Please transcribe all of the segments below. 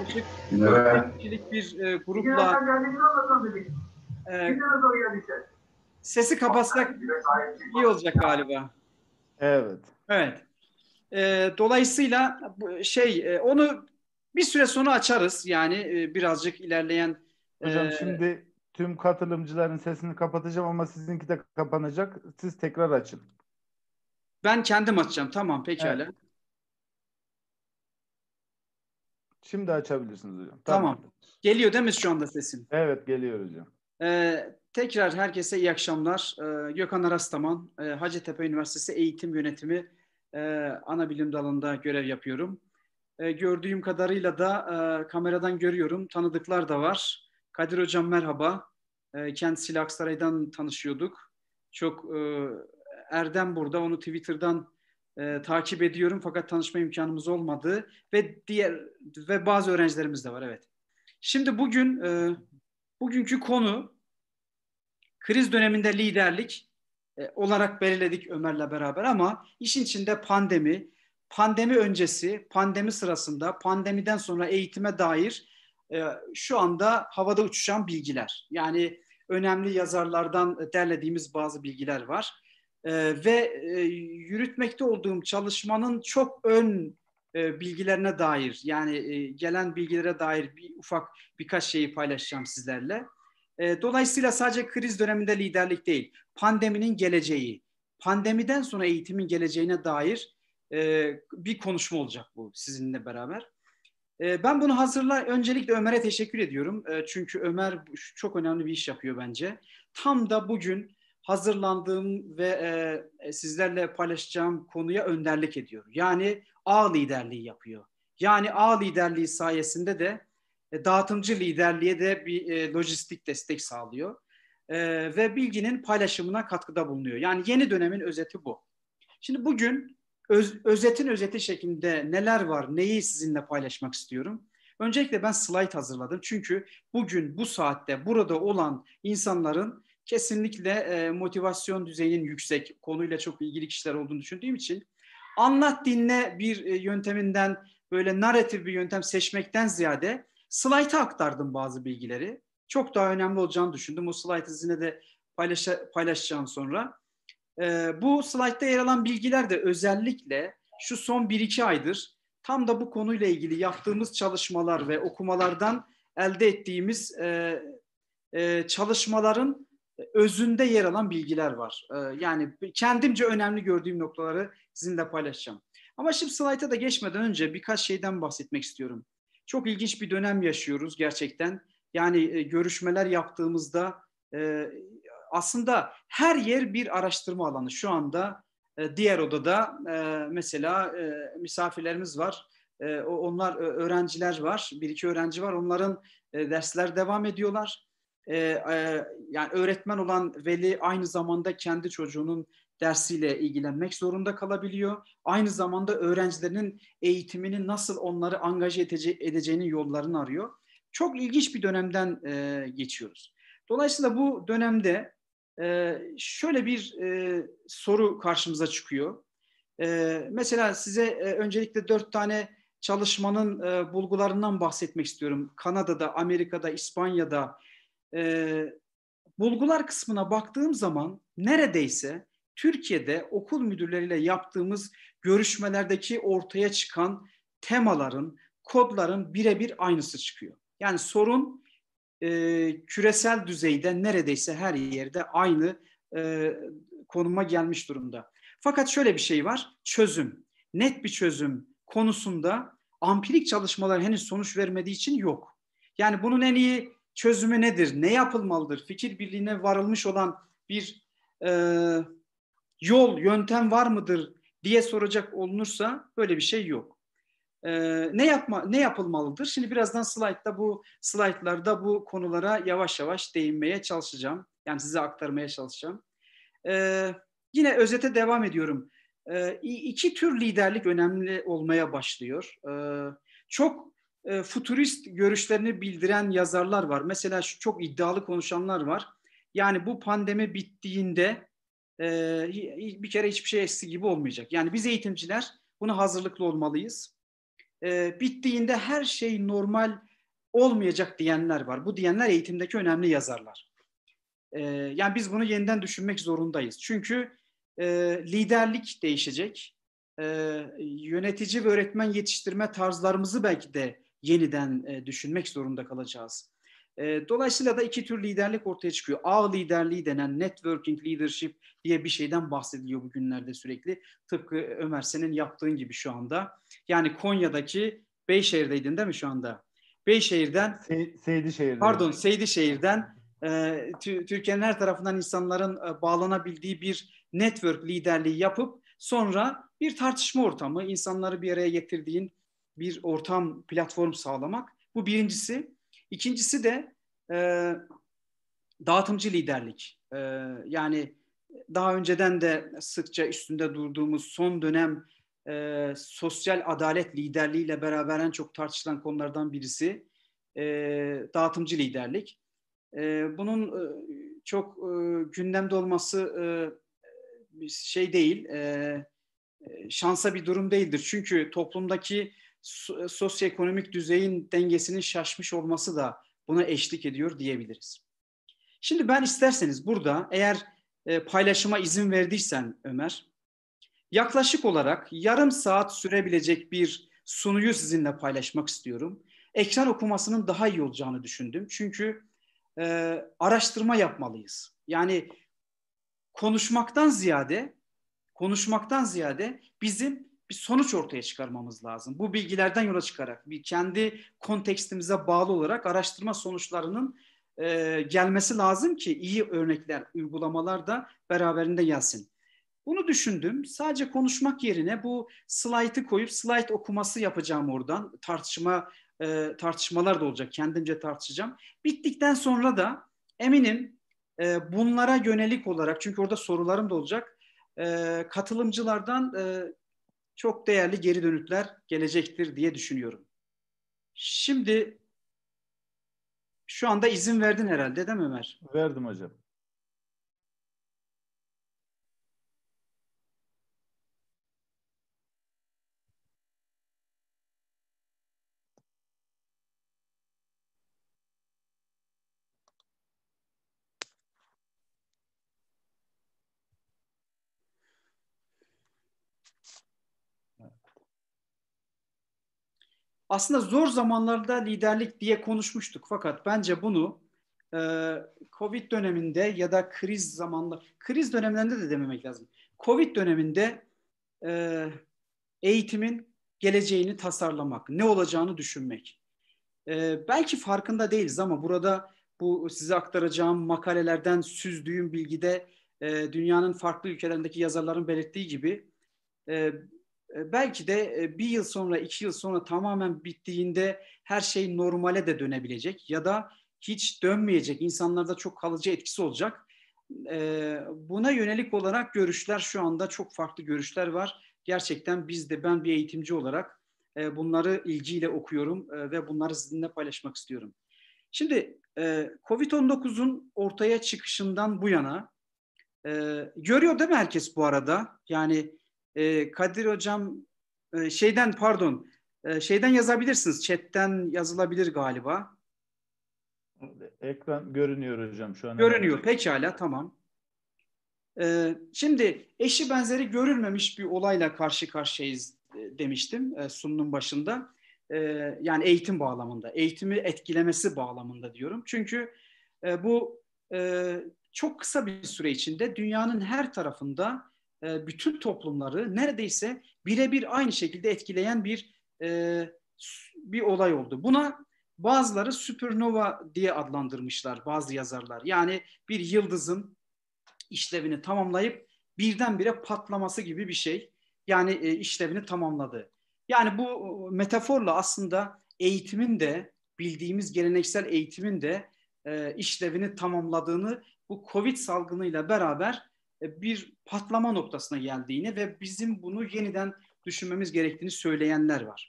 yaklaşık 4 kişilik bir e, grupla e, sesi kapatsak iyi olacak galiba. Evet. Evet. E, dolayısıyla şey e, onu bir süre sonra açarız. Yani e, birazcık ilerleyen Hocam e, şimdi tüm katılımcıların sesini kapatacağım ama sizinki de kapanacak. Siz tekrar açın. ben kendim açacağım. Tamam pekala. Evet. Şimdi açabilirsiniz hocam. Tamam. Geliyor değil mi şu anda sesim? Evet geliyor hocam. Ee, tekrar herkese iyi akşamlar. Ee, Gökhan Arastaman, e, Hacettepe Üniversitesi Eğitim Yönetimi e, ana bilim dalında görev yapıyorum. E, gördüğüm kadarıyla da e, kameradan görüyorum. Tanıdıklar da var. Kadir Hocam merhaba. E, kendisiyle Aksaray'dan tanışıyorduk. Çok e, Erdem burada. Onu Twitter'dan e, takip ediyorum fakat tanışma imkanımız olmadı ve diğer ve bazı öğrencilerimiz de var evet. Şimdi bugün e, bugünkü konu kriz döneminde liderlik e, olarak belirledik Ömer'le beraber ama işin içinde pandemi, pandemi öncesi, pandemi sırasında, pandemiden sonra eğitime dair e, şu anda havada uçuşan bilgiler. Yani önemli yazarlardan derlediğimiz bazı bilgiler var. E, ve e, yürütmekte olduğum çalışmanın çok ön e, bilgilerine dair yani e, gelen bilgilere dair bir ufak birkaç şeyi paylaşacağım sizlerle. E, dolayısıyla sadece kriz döneminde liderlik değil, pandeminin geleceği, pandemiden sonra eğitimin geleceğine dair bir konuşma olacak bu sizinle beraber. E, ben bunu hazırla öncelikle Ömer'e teşekkür ediyorum. Çünkü Ömer çok önemli bir iş yapıyor bence. Tam da bugün hazırlandığım ve e, sizlerle paylaşacağım konuya önderlik ediyor. Yani ağ liderliği yapıyor. Yani ağ liderliği sayesinde de e, dağıtımcı liderliğe de bir e, lojistik destek sağlıyor. E, ve bilginin paylaşımına katkıda bulunuyor. Yani yeni dönemin özeti bu. Şimdi bugün öz, özetin özeti şeklinde neler var, neyi sizinle paylaşmak istiyorum. Öncelikle ben slide hazırladım. Çünkü bugün bu saatte burada olan insanların kesinlikle e, motivasyon düzeyinin yüksek, konuyla çok ilgili kişiler olduğunu düşündüğüm için anlat dinle bir e, yönteminden böyle narratif bir yöntem seçmekten ziyade slayta aktardım bazı bilgileri. Çok daha önemli olacağını düşündüm. O slaytı sizinle de paylaş paylaşacağım sonra. E, bu slaytta yer alan bilgiler de özellikle şu son 1-2 aydır tam da bu konuyla ilgili yaptığımız çalışmalar ve okumalardan elde ettiğimiz e, e, çalışmaların özünde yer alan bilgiler var. Ee, yani kendimce önemli gördüğüm noktaları sizinle paylaşacağım. Ama şimdi slayta da geçmeden önce birkaç şeyden bahsetmek istiyorum. Çok ilginç bir dönem yaşıyoruz gerçekten. Yani e, görüşmeler yaptığımızda e, aslında her yer bir araştırma alanı. Şu anda e, diğer odada mesela misafirlerimiz var. Onlar öğrenciler var. Bir iki öğrenci var. Onların dersler devam ediyorlar e, e, yani öğretmen olan veli aynı zamanda kendi çocuğunun dersiyle ilgilenmek zorunda kalabiliyor. Aynı zamanda öğrencilerinin eğitimini nasıl onları angaje edece- edeceğinin yollarını arıyor. Çok ilginç bir dönemden e, geçiyoruz. Dolayısıyla bu dönemde e, şöyle bir e, soru karşımıza çıkıyor. E, mesela size e, öncelikle dört tane çalışmanın e, bulgularından bahsetmek istiyorum. Kanada'da, Amerika'da, İspanya'da, e, bulgular kısmına baktığım zaman neredeyse Türkiye'de okul müdürleriyle yaptığımız görüşmelerdeki ortaya çıkan temaların, kodların birebir aynısı çıkıyor. Yani sorun e, küresel düzeyde neredeyse her yerde aynı e, konuma gelmiş durumda. Fakat şöyle bir şey var, çözüm, net bir çözüm konusunda ampirik çalışmalar henüz sonuç vermediği için yok. Yani bunun en iyi çözümü nedir? Ne yapılmalıdır? Fikir birliğine varılmış olan bir e, yol, yöntem var mıdır diye soracak olunursa böyle bir şey yok. E, ne yapma ne yapılmalıdır? Şimdi birazdan slaytta bu slaytlarda bu konulara yavaş yavaş değinmeye çalışacağım. Yani size aktarmaya çalışacağım. E, yine özete devam ediyorum. E, iki tür liderlik önemli olmaya başlıyor. E, çok e, futurist görüşlerini bildiren yazarlar var. Mesela şu çok iddialı konuşanlar var. Yani bu pandemi bittiğinde e, bir kere hiçbir şey eski gibi olmayacak. Yani biz eğitimciler buna hazırlıklı olmalıyız. e, bittiğinde her şey normal olmayacak diyenler var. Bu diyenler eğitimdeki önemli yazarlar. E, yani biz bunu yeniden düşünmek zorundayız. Çünkü e, liderlik değişecek. E, yönetici ve öğretmen yetiştirme tarzlarımızı belki de yeniden e, düşünmek zorunda kalacağız. E, dolayısıyla da iki tür liderlik ortaya çıkıyor. Ağ liderliği denen networking leadership diye bir şeyden bahsediliyor bugünlerde sürekli. Tıpkı Ömer senin yaptığın gibi şu anda. Yani Konya'daki Beyşehir'deydin değil mi şu anda? Beyşehir'den Se Seydişehir'den. Pardon Seydişehir'den e, Türkiye'nin her tarafından insanların e, bağlanabildiği bir network liderliği yapıp sonra bir tartışma ortamı, insanları bir araya getirdiğin bir ortam, platform sağlamak. Bu birincisi. İkincisi de e, dağıtımcı liderlik. E, yani daha önceden de sıkça üstünde durduğumuz son dönem e, sosyal adalet liderliğiyle beraber en çok tartışılan konulardan birisi e, dağıtımcı liderlik. E, bunun e, çok e, gündemde olması e, şey değil, e, e şansa bir durum değildir. Çünkü toplumdaki sosyoekonomik düzeyin dengesinin şaşmış olması da buna eşlik ediyor diyebiliriz. Şimdi ben isterseniz burada eğer e, paylaşıma izin verdiysen Ömer, yaklaşık olarak yarım saat sürebilecek bir sunuyu sizinle paylaşmak istiyorum. Ekran okumasının daha iyi olacağını düşündüm. Çünkü e, araştırma yapmalıyız. Yani konuşmaktan ziyade konuşmaktan ziyade bizim bir sonuç ortaya çıkarmamız lazım. Bu bilgilerden yola çıkarak bir kendi kontekstimize bağlı olarak araştırma sonuçlarının e, gelmesi lazım ki iyi örnekler, uygulamalar da beraberinde gelsin. Bunu düşündüm. Sadece konuşmak yerine bu slaytı koyup slayt okuması yapacağım oradan. Tartışma e, tartışmalar da olacak. Kendimce tartışacağım. Bittikten sonra da eminim e, bunlara yönelik olarak çünkü orada sorularım da olacak. E, katılımcılardan e, çok değerli geri dönütler gelecektir diye düşünüyorum. Şimdi şu anda izin verdin herhalde değil mi Ömer? Verdim hocam. Aslında zor zamanlarda liderlik diye konuşmuştuk. Fakat bence bunu e, Covid döneminde ya da kriz zamanında, kriz dönemlerinde de dememek lazım. Covid döneminde e, eğitimin geleceğini tasarlamak, ne olacağını düşünmek. E, belki farkında değiliz ama burada bu size aktaracağım makalelerden süzdüğüm bilgide e, dünyanın farklı ülkelerindeki yazarların belirttiği gibi e, belki de e, bir yıl sonra, iki yıl sonra tamamen bittiğinde her şey normale de dönebilecek ya da hiç dönmeyecek, insanlarda çok kalıcı etkisi olacak. E, buna yönelik olarak görüşler şu anda çok farklı görüşler var. Gerçekten biz de ben bir eğitimci olarak bunları ilgiyle okuyorum ve bunları sizinle paylaşmak istiyorum. Şimdi Covid-19'un ortaya çıkışından bu yana görüyor değil mi herkes bu arada? Yani e, Kadir Hocam e, şeyden pardon e, şeyden yazabilirsiniz. Chatten yazılabilir galiba. Ekran görünüyor hocam şu an. Görünüyor. Pekala tamam. E, şimdi eşi benzeri görülmemiş bir olayla karşı karşıyayız e, demiştim e, sununun başında. E, yani eğitim bağlamında, eğitimi etkilemesi bağlamında diyorum. Çünkü e, bu e, çok kısa bir süre içinde dünyanın her tarafında e, bütün toplumları neredeyse birebir aynı şekilde etkileyen bir e, bir olay oldu. Buna bazıları süpernova diye adlandırmışlar bazı yazarlar. Yani bir yıldızın işlevini tamamlayıp birdenbire patlaması gibi bir şey. Yani e, işlevini tamamladı. Yani bu metaforla aslında eğitimin de bildiğimiz geleneksel eğitimin de işlevini tamamladığını bu Covid salgınıyla beraber bir patlama noktasına geldiğini ve bizim bunu yeniden düşünmemiz gerektiğini söyleyenler var.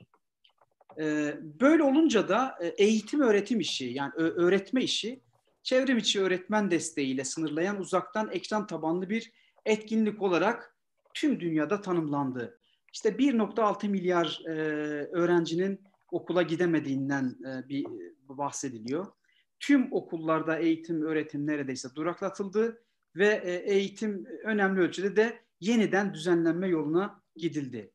E, böyle olunca da e, eğitim öğretim işi yani öğretme işi çevrim içi öğretmen desteğiyle sınırlayan uzaktan ekran tabanlı bir etkinlik olarak tüm dünyada tanımlandı. işte 1.6 milyar e, öğrencinin okula gidemediğinden e, bir bahsediliyor. Tüm okullarda eğitim, öğretim neredeyse duraklatıldı ve e, eğitim önemli ölçüde de yeniden düzenlenme yoluna gidildi.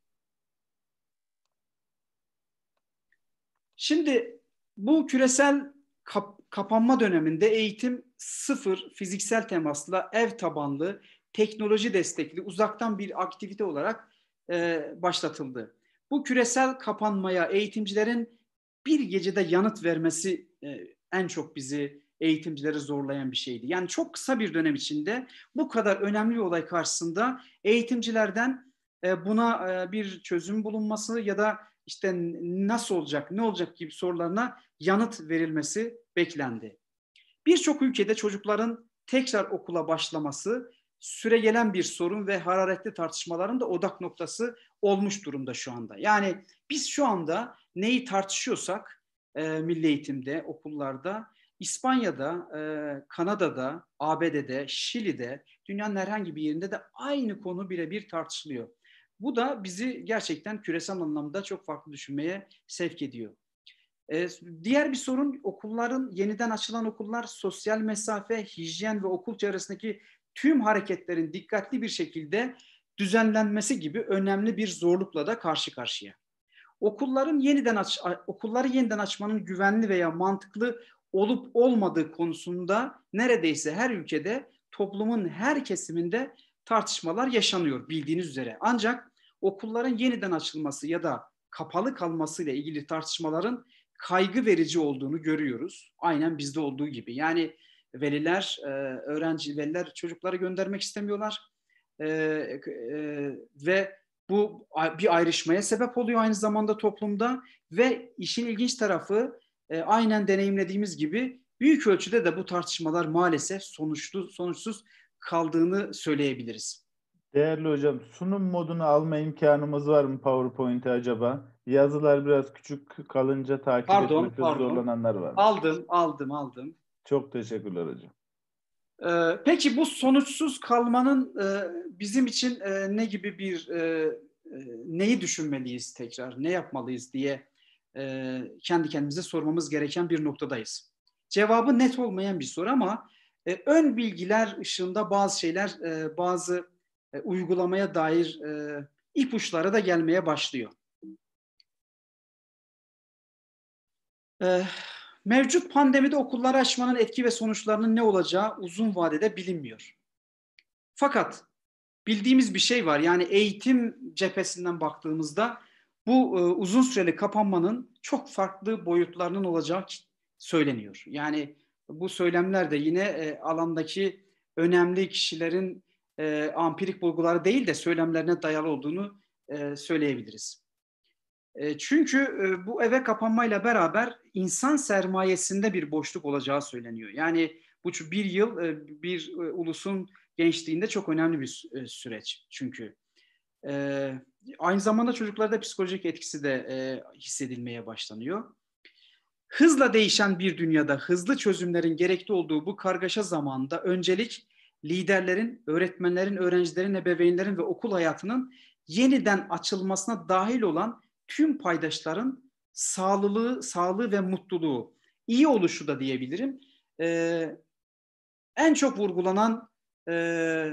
Şimdi bu küresel kap kapanma döneminde eğitim sıfır fiziksel temasla ev tabanlı, teknoloji destekli, uzaktan bir aktivite olarak e, başlatıldı. Bu küresel kapanmaya eğitimcilerin bir gecede yanıt vermesi e, en çok bizi eğitimcileri zorlayan bir şeydi. Yani çok kısa bir dönem içinde bu kadar önemli bir olay karşısında eğitimcilerden e, buna e, bir çözüm bulunması ya da işte nasıl olacak, ne olacak gibi sorularına yanıt verilmesi beklendi. Birçok ülkede çocukların tekrar okula başlaması süre gelen bir sorun ve hararetli tartışmaların da odak noktası olmuş durumda şu anda. Yani biz şu anda neyi tartışıyorsak e, milli eğitimde, okullarda, İspanya'da, e, Kanada'da, ABD'de, Şili'de, dünyanın herhangi bir yerinde de aynı konu birebir tartışılıyor. Bu da bizi gerçekten küresel anlamda çok farklı düşünmeye sevk ediyor. Ee, diğer bir sorun okulların yeniden açılan okullar sosyal mesafe, hijyen ve okul çevresindeki tüm hareketlerin dikkatli bir şekilde düzenlenmesi gibi önemli bir zorlukla da karşı karşıya. Okulların yeniden aç, okulları yeniden açmanın güvenli veya mantıklı olup olmadığı konusunda neredeyse her ülkede toplumun her kesiminde tartışmalar yaşanıyor bildiğiniz üzere. Ancak okulların yeniden açılması ya da kapalı kalması ile ilgili tartışmaların kaygı verici olduğunu görüyoruz. Aynen bizde olduğu gibi. Yani veliler, e, öğrenci veliler çocukları göndermek istemiyorlar. E, e, ve bu bir ayrışmaya sebep oluyor aynı zamanda toplumda ve işin ilginç tarafı aynen deneyimlediğimiz gibi büyük ölçüde de bu tartışmalar maalesef sonuçlu sonuçsuz kaldığını söyleyebiliriz. Değerli hocam, sunum modunu alma imkanımız var mı PowerPoint'e acaba? Yazılar biraz küçük kalınca takip pardon, etmekte pardon. zorlananlar var. Aldım, aldım, aldım. Çok teşekkürler hocam. Ee, peki bu sonuçsuz kalmanın e, bizim için e, ne gibi bir e, e, neyi düşünmeliyiz tekrar, ne yapmalıyız diye e, kendi kendimize sormamız gereken bir noktadayız. Cevabı net olmayan bir soru ama e, ön bilgiler ışığında bazı şeyler, e, bazı e, uygulamaya dair e, ipuçları da gelmeye başlıyor. E, mevcut pandemide okulları açmanın etki ve sonuçlarının ne olacağı uzun vadede bilinmiyor. Fakat bildiğimiz bir şey var. Yani eğitim cephesinden baktığımızda bu e, uzun süreli kapanmanın çok farklı boyutlarının olacağı söyleniyor. Yani bu söylemler de yine e, alandaki önemli kişilerin e, ampirik bulguları değil de söylemlerine dayalı olduğunu e, söyleyebiliriz. E, çünkü e, bu eve kapanmayla beraber insan sermayesinde bir boşluk olacağı söyleniyor. Yani bu bir yıl e, bir e, ulusun gençliğinde çok önemli bir e, süreç çünkü. E, aynı zamanda çocuklarda psikolojik etkisi de e, hissedilmeye başlanıyor. Hızla değişen bir dünyada hızlı çözümlerin gerekli olduğu bu kargaşa zamanda öncelik liderlerin, öğretmenlerin, öğrencilerin, ebeveynlerin ve okul hayatının yeniden açılmasına dahil olan tüm paydaşların sağlığı, sağlığı ve mutluluğu, iyi oluşu da diyebilirim. Ee, en çok vurgulanan e,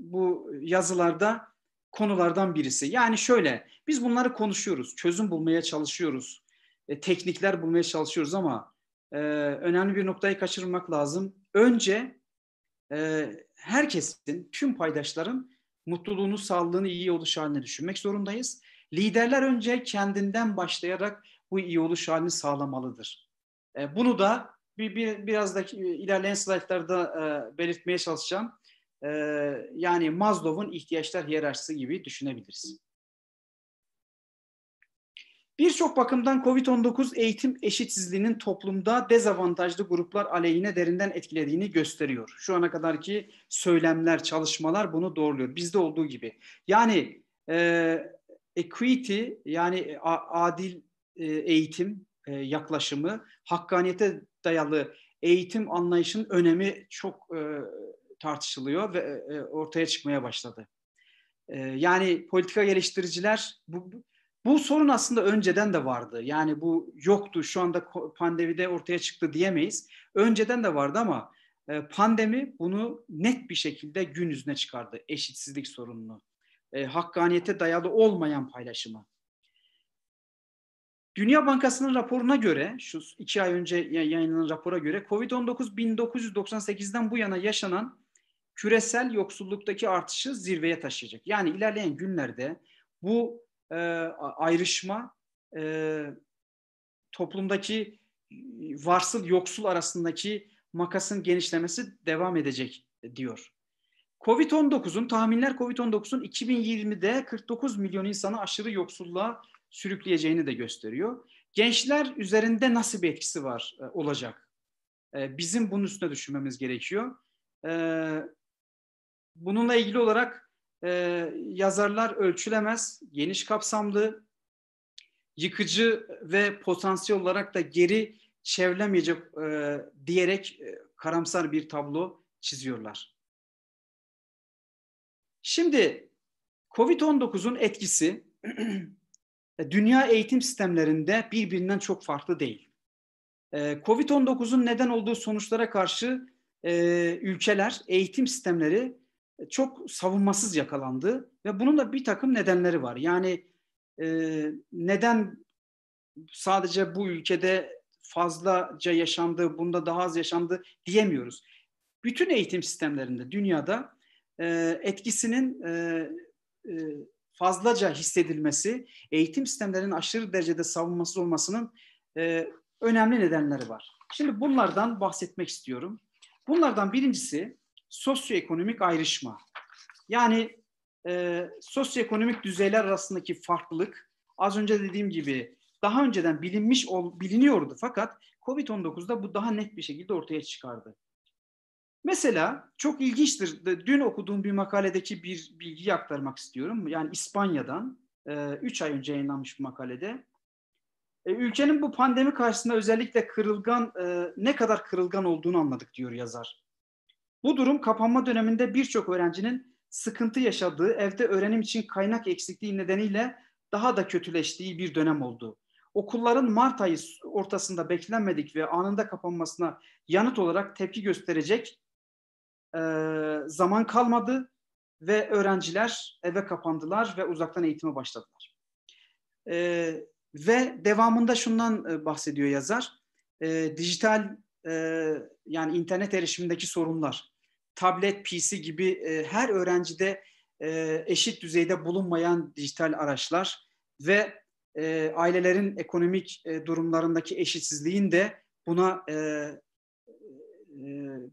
bu yazılarda konulardan birisi. Yani şöyle, biz bunları konuşuyoruz, çözüm bulmaya çalışıyoruz, e, teknikler bulmaya çalışıyoruz ama e, önemli bir noktayı kaçırmak lazım. Önce e, herkesin, tüm paydaşların mutluluğunu, sağlığını, iyi oluş haline düşünmek zorundayız. Liderler önce kendinden başlayarak bu iyi oluş halini sağlamalıdır. E, bunu da bir, bir biraz da ilerleyen slaytlarda e, belirtmeye çalışacağım. E, yani Maslow'un ihtiyaçlar hiyerarşisi gibi düşünebiliriz. Birçok bakımdan COVID-19 eğitim eşitsizliğinin toplumda dezavantajlı gruplar aleyhine derinden etkilediğini gösteriyor. Şu ana kadarki söylemler, çalışmalar bunu doğruluyor. Bizde olduğu gibi. Yani e, equity yani adil e, eğitim e, yaklaşımı, hakkaniyete dayalı eğitim anlayışının önemi çok e, tartışılıyor ve e, ortaya çıkmaya başladı. E, yani politika geliştiriciler bu, bu sorun aslında önceden de vardı. Yani bu yoktu şu anda pandemide ortaya çıktı diyemeyiz. Önceden de vardı ama e, pandemi bunu net bir şekilde gün yüzüne çıkardı. Eşitsizlik sorununu, e, hakkaniyete dayalı olmayan paylaşımı. Dünya Bankası'nın raporuna göre, şu iki ay önce yayınlanan rapora göre COVID-19 1998'den bu yana yaşanan küresel yoksulluktaki artışı zirveye taşıyacak. Yani ilerleyen günlerde bu e, ayrışma e, toplumdaki varsıl yoksul arasındaki makasın genişlemesi devam edecek diyor. Covid-19'un tahminler Covid-19'un 2020'de 49 milyon insanı aşırı yoksulluğa sürükleyeceğini de gösteriyor. Gençler üzerinde nasıl bir etkisi var e, olacak? E, bizim bunun üstüne düşünmemiz gerekiyor. E, bununla ilgili olarak e, yazarlar ölçülemez, geniş kapsamlı, yıkıcı ve potansiyel olarak da geri çevrilemeyecek e, diyerek e, karamsar bir tablo çiziyorlar. Şimdi COVID-19'un etkisi dünya eğitim sistemlerinde birbirinden çok farklı değil. E, Covid-19'un neden olduğu sonuçlara karşı e, ülkeler, eğitim sistemleri çok savunmasız yakalandı ve bunun da bir takım nedenleri var. Yani e, neden sadece bu ülkede fazlaca yaşandı, bunda daha az yaşandı diyemiyoruz. Bütün eğitim sistemlerinde dünyada e, etkisinin e, e, fazlaca hissedilmesi, eğitim sistemlerinin aşırı derecede savunmasız olmasının e, önemli nedenleri var. Şimdi bunlardan bahsetmek istiyorum. Bunlardan birincisi sosyoekonomik ayrışma. Yani e, sosyoekonomik düzeyler arasındaki farklılık az önce dediğim gibi daha önceden bilinmiş ol, biliniyordu fakat Covid-19'da bu daha net bir şekilde ortaya çıkardı. Mesela çok ilginçtir. Dün okuduğum bir makaledeki bir bilgiyi aktarmak istiyorum. Yani İspanya'dan 3 e, ay önce yayınlanmış bir makalede. E, ülkenin bu pandemi karşısında özellikle kırılgan, e, ne kadar kırılgan olduğunu anladık diyor yazar. Bu durum kapanma döneminde birçok öğrencinin sıkıntı yaşadığı, evde öğrenim için kaynak eksikliği nedeniyle daha da kötüleştiği bir dönem oldu. Okulların Mart ayı ortasında beklenmedik ve anında kapanmasına yanıt olarak tepki gösterecek e, zaman kalmadı ve öğrenciler eve kapandılar ve uzaktan eğitime başladılar. E, ve devamında şundan e, bahsediyor yazar. E, dijital e, yani internet erişimindeki sorunlar, tablet, PC gibi e, her öğrencide e, eşit düzeyde bulunmayan dijital araçlar ve e, ailelerin ekonomik e, durumlarındaki eşitsizliğin de buna e, e,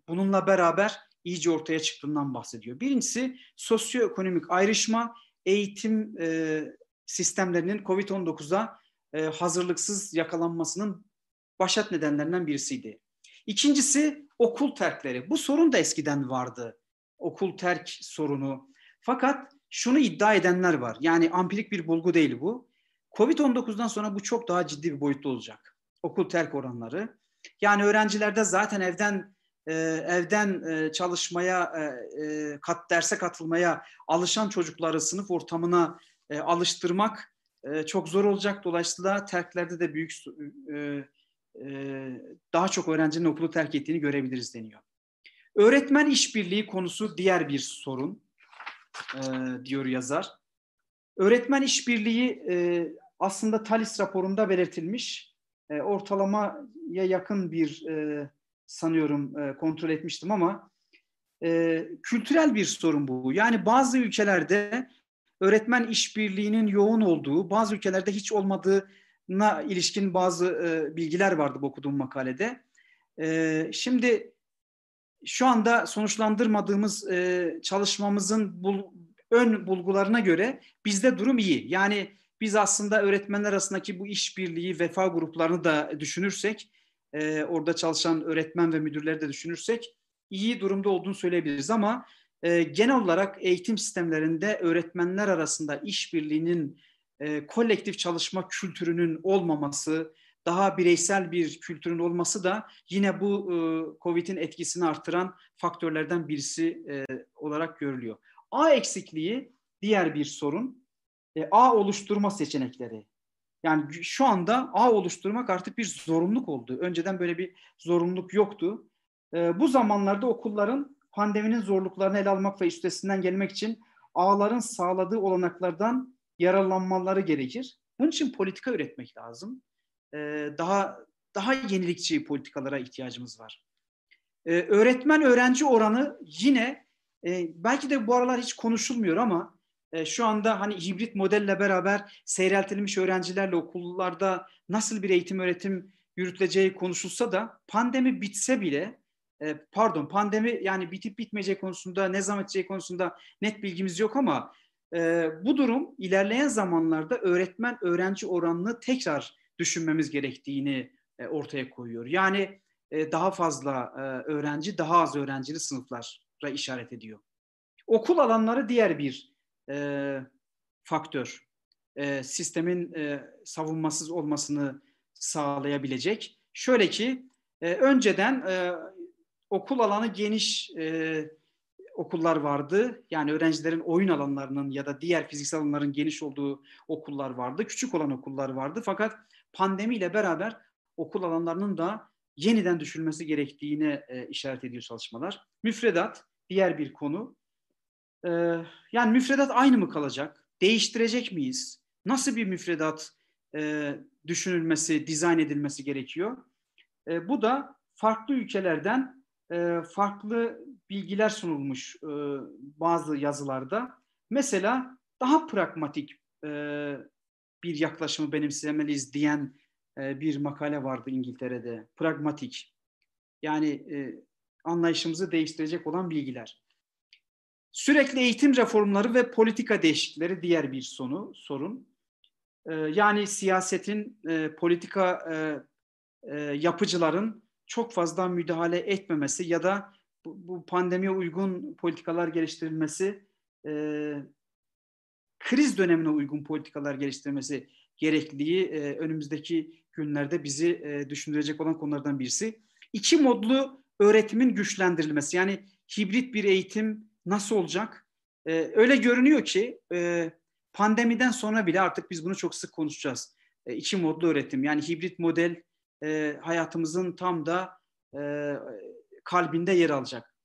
bununla beraber iyice ortaya çıktığından bahsediyor. Birincisi sosyoekonomik ayrışma, eğitim e, sistemlerinin COVID-19'a e, hazırlıksız yakalanmasının başat nedenlerinden birisiydi. İkincisi okul terkleri. Bu sorun da eskiden vardı. Okul terk sorunu. Fakat şunu iddia edenler var. Yani ampirik bir bulgu değil bu. Covid-19'dan sonra bu çok daha ciddi bir boyutta olacak. Okul terk oranları. Yani öğrencilerde zaten evden e, evden e, çalışmaya, e, e, kat derse katılmaya alışan çocukları sınıf ortamına e, alıştırmak e, çok zor olacak. Dolayısıyla terklerde de büyük e, daha çok öğrencinin okulu terk ettiğini görebiliriz deniyor. Öğretmen işbirliği konusu diğer bir sorun e, diyor yazar. Öğretmen işbirliği e, aslında TALIS raporunda belirtilmiş. E, ortalamaya yakın bir e, sanıyorum e, kontrol etmiştim ama e, kültürel bir sorun bu. Yani bazı ülkelerde öğretmen işbirliğinin yoğun olduğu, bazı ülkelerde hiç olmadığına ilişkin bazı e, bilgiler vardı bu okuduğum makalede. E, şimdi şu anda sonuçlandırmadığımız e, çalışmamızın bul, ön bulgularına göre bizde durum iyi. Yani biz aslında öğretmenler arasındaki bu işbirliği, vefa gruplarını da düşünürsek, e, orada çalışan öğretmen ve müdürleri de düşünürsek iyi durumda olduğunu söyleyebiliriz. Ama e, genel olarak eğitim sistemlerinde öğretmenler arasında işbirliğinin, e, kolektif çalışma kültürünün olmaması, daha bireysel bir kültürün olması da yine bu e, COVID'in etkisini artıran faktörlerden birisi e, olarak görülüyor. A eksikliği diğer bir sorun. E, ağ oluşturma seçenekleri. Yani şu anda ağ oluşturmak artık bir zorunluluk oldu. Önceden böyle bir zorunluluk yoktu. E, bu zamanlarda okulların pandeminin zorluklarını ele almak ve üstesinden gelmek için ağların sağladığı olanaklardan yararlanmaları gerekir. Bunun için politika üretmek lazım. E, daha daha yenilikçi politikalara ihtiyacımız var. E, öğretmen öğrenci oranı yine e, belki de bu aralar hiç konuşulmuyor ama e, şu anda hani hibrit modelle beraber seyreltilmiş öğrencilerle okullarda nasıl bir eğitim öğretim yürütüleceği konuşulsa da pandemi bitse bile e, pardon pandemi yani bitip bitmeyeceği konusunda ne zaman edeceği konusunda net bilgimiz yok ama e, bu durum ilerleyen zamanlarda öğretmen öğrenci oranını tekrar düşünmemiz gerektiğini e, ortaya koyuyor. Yani e, daha fazla e, öğrenci daha az öğrencili sınıflara işaret ediyor. Okul alanları diğer bir e, faktör. E, sistemin e, savunmasız olmasını sağlayabilecek. Şöyle ki e, önceden e, okul alanı geniş e, okullar vardı. Yani öğrencilerin oyun alanlarının ya da diğer fiziksel alanların geniş olduğu okullar vardı. Küçük olan okullar vardı. Fakat pandemiyle beraber okul alanlarının da yeniden düşülmesi gerektiğine e, işaret ediyor çalışmalar. Müfredat diğer bir konu. E, yani müfredat aynı mı kalacak? Değiştirecek miyiz? Nasıl bir müfredat e, düşünülmesi, dizayn edilmesi gerekiyor? E, bu da farklı ülkelerden e, farklı bilgiler sunulmuş e, bazı yazılarda. Mesela daha pragmatik e, bir yaklaşımı benimsemeliyiz diyen e, bir makale vardı İngiltere'de. Pragmatik. Yani e, anlayışımızı değiştirecek olan bilgiler. Sürekli eğitim reformları ve politika değişiklikleri diğer bir sonu sorun. E, yani siyasetin, e, politika e, e, yapıcıların çok fazla müdahale etmemesi ya da bu, bu pandemiye uygun politikalar geliştirilmesi, e, kriz dönemine uygun politikalar geliştirilmesi gerekliliği e, önümüzdeki günlerde bizi e, düşündürecek olan konulardan birisi. İki modlu öğretimin güçlendirilmesi. Yani hibrit bir eğitim nasıl olacak? E, öyle görünüyor ki e, pandemiden sonra bile artık biz bunu çok sık konuşacağız. E, iki modlu öğretim yani hibrit model e, hayatımızın tam da e, kalbinde yer alacak.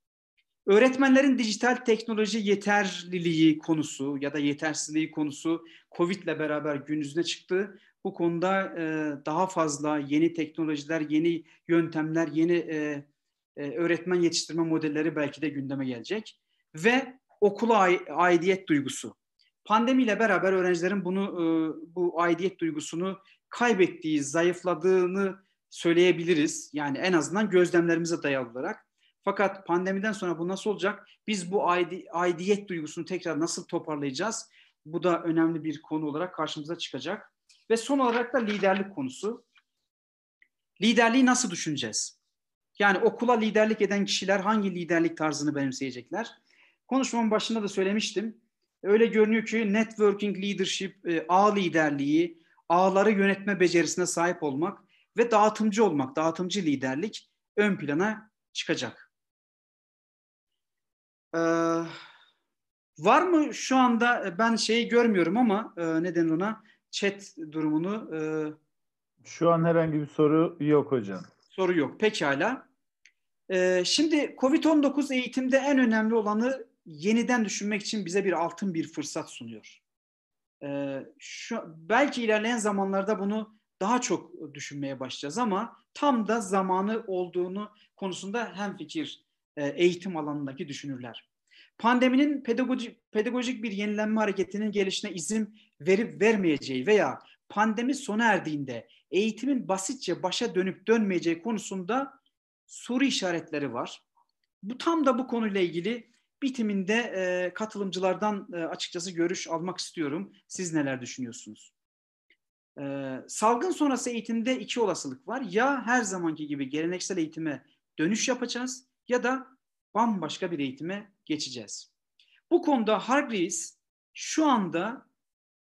Öğretmenlerin dijital teknoloji yeterliliği konusu ya da yetersizliği konusu Covid ile beraber gün yüzüne çıktı. Bu konuda e, daha fazla yeni teknolojiler, yeni yöntemler, yeni e, e, öğretmen yetiştirme modelleri belki de gündeme gelecek. Ve okula aidiyet duygusu. Pandemiyle beraber öğrencilerin bunu e, bu aidiyet duygusunu kaybettiği, zayıfladığını söyleyebiliriz. Yani en azından gözlemlerimize dayalı olarak. Fakat pandemiden sonra bu nasıl olacak? Biz bu aidiyet duygusunu tekrar nasıl toparlayacağız? Bu da önemli bir konu olarak karşımıza çıkacak. Ve son olarak da liderlik konusu. Liderliği nasıl düşüneceğiz? Yani okula liderlik eden kişiler hangi liderlik tarzını benimseyecekler? Konuşmamın başında da söylemiştim. Öyle görünüyor ki networking leadership, e, ağ liderliği, ağları yönetme becerisine sahip olmak ve dağıtımcı olmak, dağıtımcı liderlik ön plana çıkacak. Ee, var mı şu anda ben şeyi görmüyorum ama e, neden ona chat durumunu e, şu an herhangi bir soru yok hocam. Soru yok. Pekala. Ee, şimdi Covid-19 eğitimde en önemli olanı yeniden düşünmek için bize bir altın bir fırsat sunuyor. Ee, şu, belki ilerleyen zamanlarda bunu daha çok düşünmeye başlayacağız ama tam da zamanı olduğunu konusunda hem fikir e, eğitim alanındaki düşünürler. Pandeminin pedagojik, pedagojik bir yenilenme hareketinin gelişine izin verip vermeyeceği veya pandemi sona erdiğinde eğitimin basitçe başa dönüp dönmeyeceği konusunda soru işaretleri var. Bu tam da bu konuyla ilgili bitiminde e, katılımcılardan e, açıkçası görüş almak istiyorum. Siz neler düşünüyorsunuz? E, salgın sonrası eğitimde iki olasılık var. Ya her zamanki gibi geleneksel eğitime dönüş yapacağız ya da bambaşka bir eğitime geçeceğiz. Bu konuda Hargreaves şu anda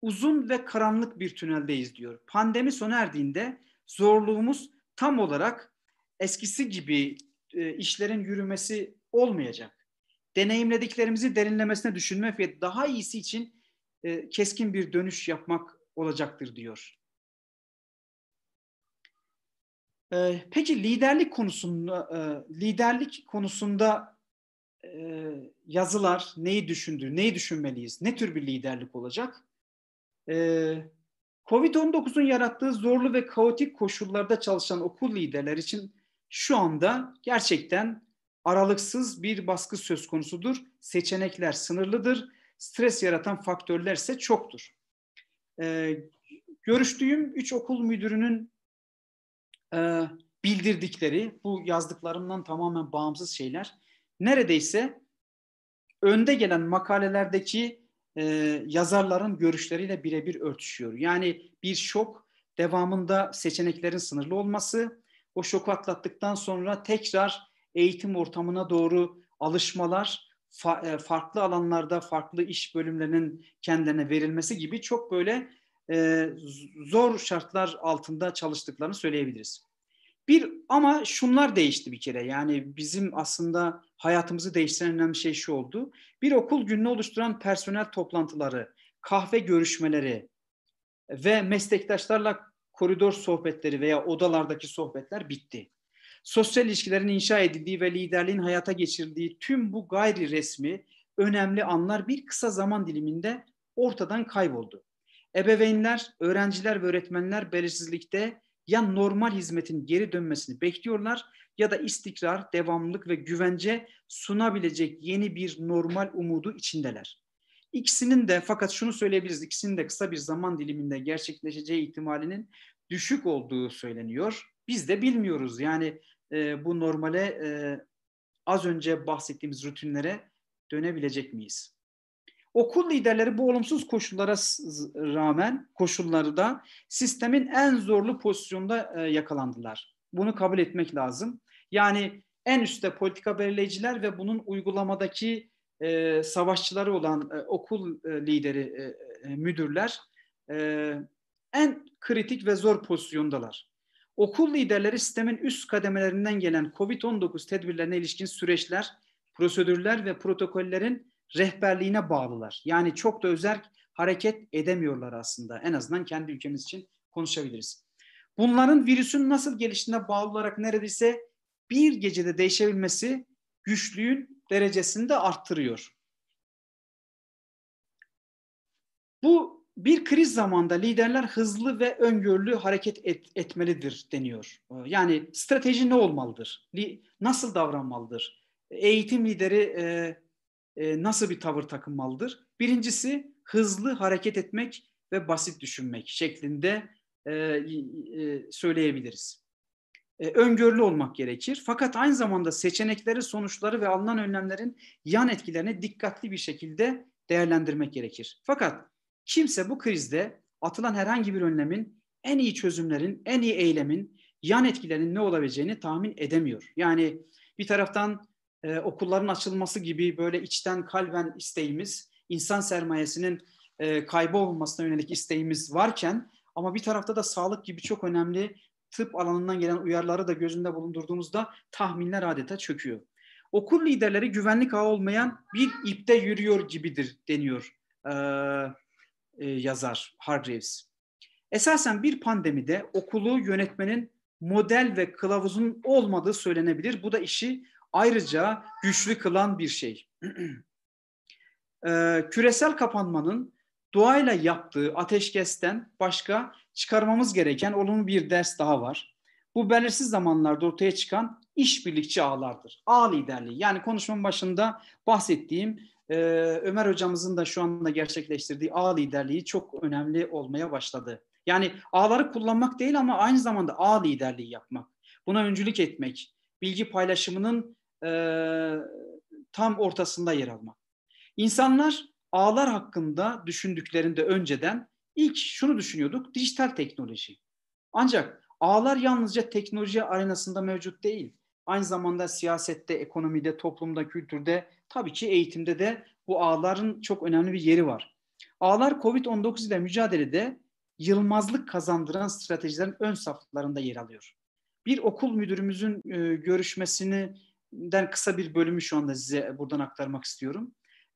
uzun ve karanlık bir tüneldeyiz diyor. Pandemi sona erdiğinde zorluğumuz tam olarak eskisi gibi e, işlerin yürümesi olmayacak. Deneyimlediklerimizi derinlemesine düşünmek ve daha iyisi için e, keskin bir dönüş yapmak olacaktır diyor. E, peki liderlik konusunda e, liderlik konusunda e, yazılar neyi düşündü, neyi düşünmeliyiz, ne tür bir liderlik olacak? E, Covid-19'un yarattığı zorlu ve kaotik koşullarda çalışan okul liderler için şu anda gerçekten aralıksız bir baskı söz konusudur. Seçenekler sınırlıdır. Stres yaratan faktörler ise çoktur. Ee, görüştüğüm üç okul müdürünün e, bildirdikleri, bu yazdıklarımdan tamamen bağımsız şeyler, neredeyse önde gelen makalelerdeki e, yazarların görüşleriyle birebir örtüşüyor. Yani bir şok, devamında seçeneklerin sınırlı olması, o şoku atlattıktan sonra tekrar eğitim ortamına doğru alışmalar, fa- e, farklı alanlarda farklı iş bölümlerinin kendilerine verilmesi gibi çok böyle e, zor şartlar altında çalıştıklarını söyleyebiliriz. Bir ama şunlar değişti bir kere. Yani bizim aslında hayatımızı değiştiren önemli şey şu oldu. Bir okul gününü oluşturan personel toplantıları, kahve görüşmeleri ve meslektaşlarla koridor sohbetleri veya odalardaki sohbetler bitti. Sosyal ilişkilerin inşa edildiği ve liderliğin hayata geçirildiği tüm bu gayri resmi önemli anlar bir kısa zaman diliminde ortadan kayboldu. Ebeveynler, öğrenciler ve öğretmenler belirsizlikte ya normal hizmetin geri dönmesini bekliyorlar ya da istikrar, devamlılık ve güvence sunabilecek yeni bir normal umudu içindeler. İkisinin de fakat şunu söyleyebiliriz, ikisinin de kısa bir zaman diliminde gerçekleşeceği ihtimalinin düşük olduğu söyleniyor. Biz de bilmiyoruz yani e, bu normale e, az önce bahsettiğimiz rutinlere dönebilecek miyiz? Okul liderleri bu olumsuz koşullara rağmen koşulları da sistemin en zorlu pozisyonda e, yakalandılar. Bunu kabul etmek lazım. Yani en üstte politika belirleyiciler ve bunun uygulamadaki e, savaşçıları olan e, okul e, lideri e, e, müdürler e, en kritik ve zor pozisyondalar. Okul liderleri sistemin üst kademelerinden gelen COVID-19 tedbirlerine ilişkin süreçler, prosedürler ve protokollerin rehberliğine bağlılar. Yani çok da özel hareket edemiyorlar aslında. En azından kendi ülkemiz için konuşabiliriz. Bunların virüsün nasıl geliştiğine bağlı olarak neredeyse bir gecede değişebilmesi güçlüğün derecesini de arttırıyor. Bu bir kriz zamanda liderler hızlı ve öngörülü hareket et, etmelidir deniyor. Yani strateji ne olmalıdır? Nasıl davranmalıdır? Eğitim lideri e, e, nasıl bir tavır takınmalıdır? Birincisi hızlı hareket etmek ve basit düşünmek şeklinde e, e, söyleyebiliriz. E, öngörülü olmak gerekir. Fakat aynı zamanda seçenekleri, sonuçları ve alınan önlemlerin yan etkilerini dikkatli bir şekilde değerlendirmek gerekir. Fakat kimse bu krizde atılan herhangi bir önlemin en iyi çözümlerin, en iyi eylemin, yan etkilerinin ne olabileceğini tahmin edemiyor. Yani bir taraftan e, okulların açılması gibi böyle içten kalben isteğimiz, insan sermayesinin e, kaybolmamasına yönelik isteğimiz varken ama bir tarafta da sağlık gibi çok önemli tıp alanından gelen uyarıları da gözünde bulundurduğumuzda tahminler adeta çöküyor. Okul liderleri güvenlik ağı olmayan bir ipte yürüyor gibidir deniyor e, e, yazar Hargreaves. Esasen bir pandemide okulu yönetmenin model ve kılavuzun olmadığı söylenebilir. Bu da işi ayrıca güçlü kılan bir şey. ee, küresel kapanmanın doğayla yaptığı ateşkesten başka çıkarmamız gereken olumlu bir ders daha var. Bu belirsiz zamanlarda ortaya çıkan işbirlikçi ağlardır. Ağ liderliği yani konuşmanın başında bahsettiğim e, Ömer hocamızın da şu anda gerçekleştirdiği ağ liderliği çok önemli olmaya başladı. Yani ağları kullanmak değil ama aynı zamanda ağ liderliği yapmak. Buna öncülük etmek, bilgi paylaşımının e, tam ortasında yer almak. İnsanlar ağlar hakkında düşündüklerinde önceden ilk şunu düşünüyorduk, dijital teknoloji. Ancak ağlar yalnızca teknoloji arenasında mevcut değil. Aynı zamanda siyasette, ekonomide, toplumda, kültürde, tabii ki eğitimde de bu ağların çok önemli bir yeri var. Ağlar COVID-19 ile mücadelede yılmazlık kazandıran stratejilerin ön saflarında yer alıyor. Bir okul müdürümüzün e, görüşmesini den kısa bir bölümü şu anda size buradan aktarmak istiyorum.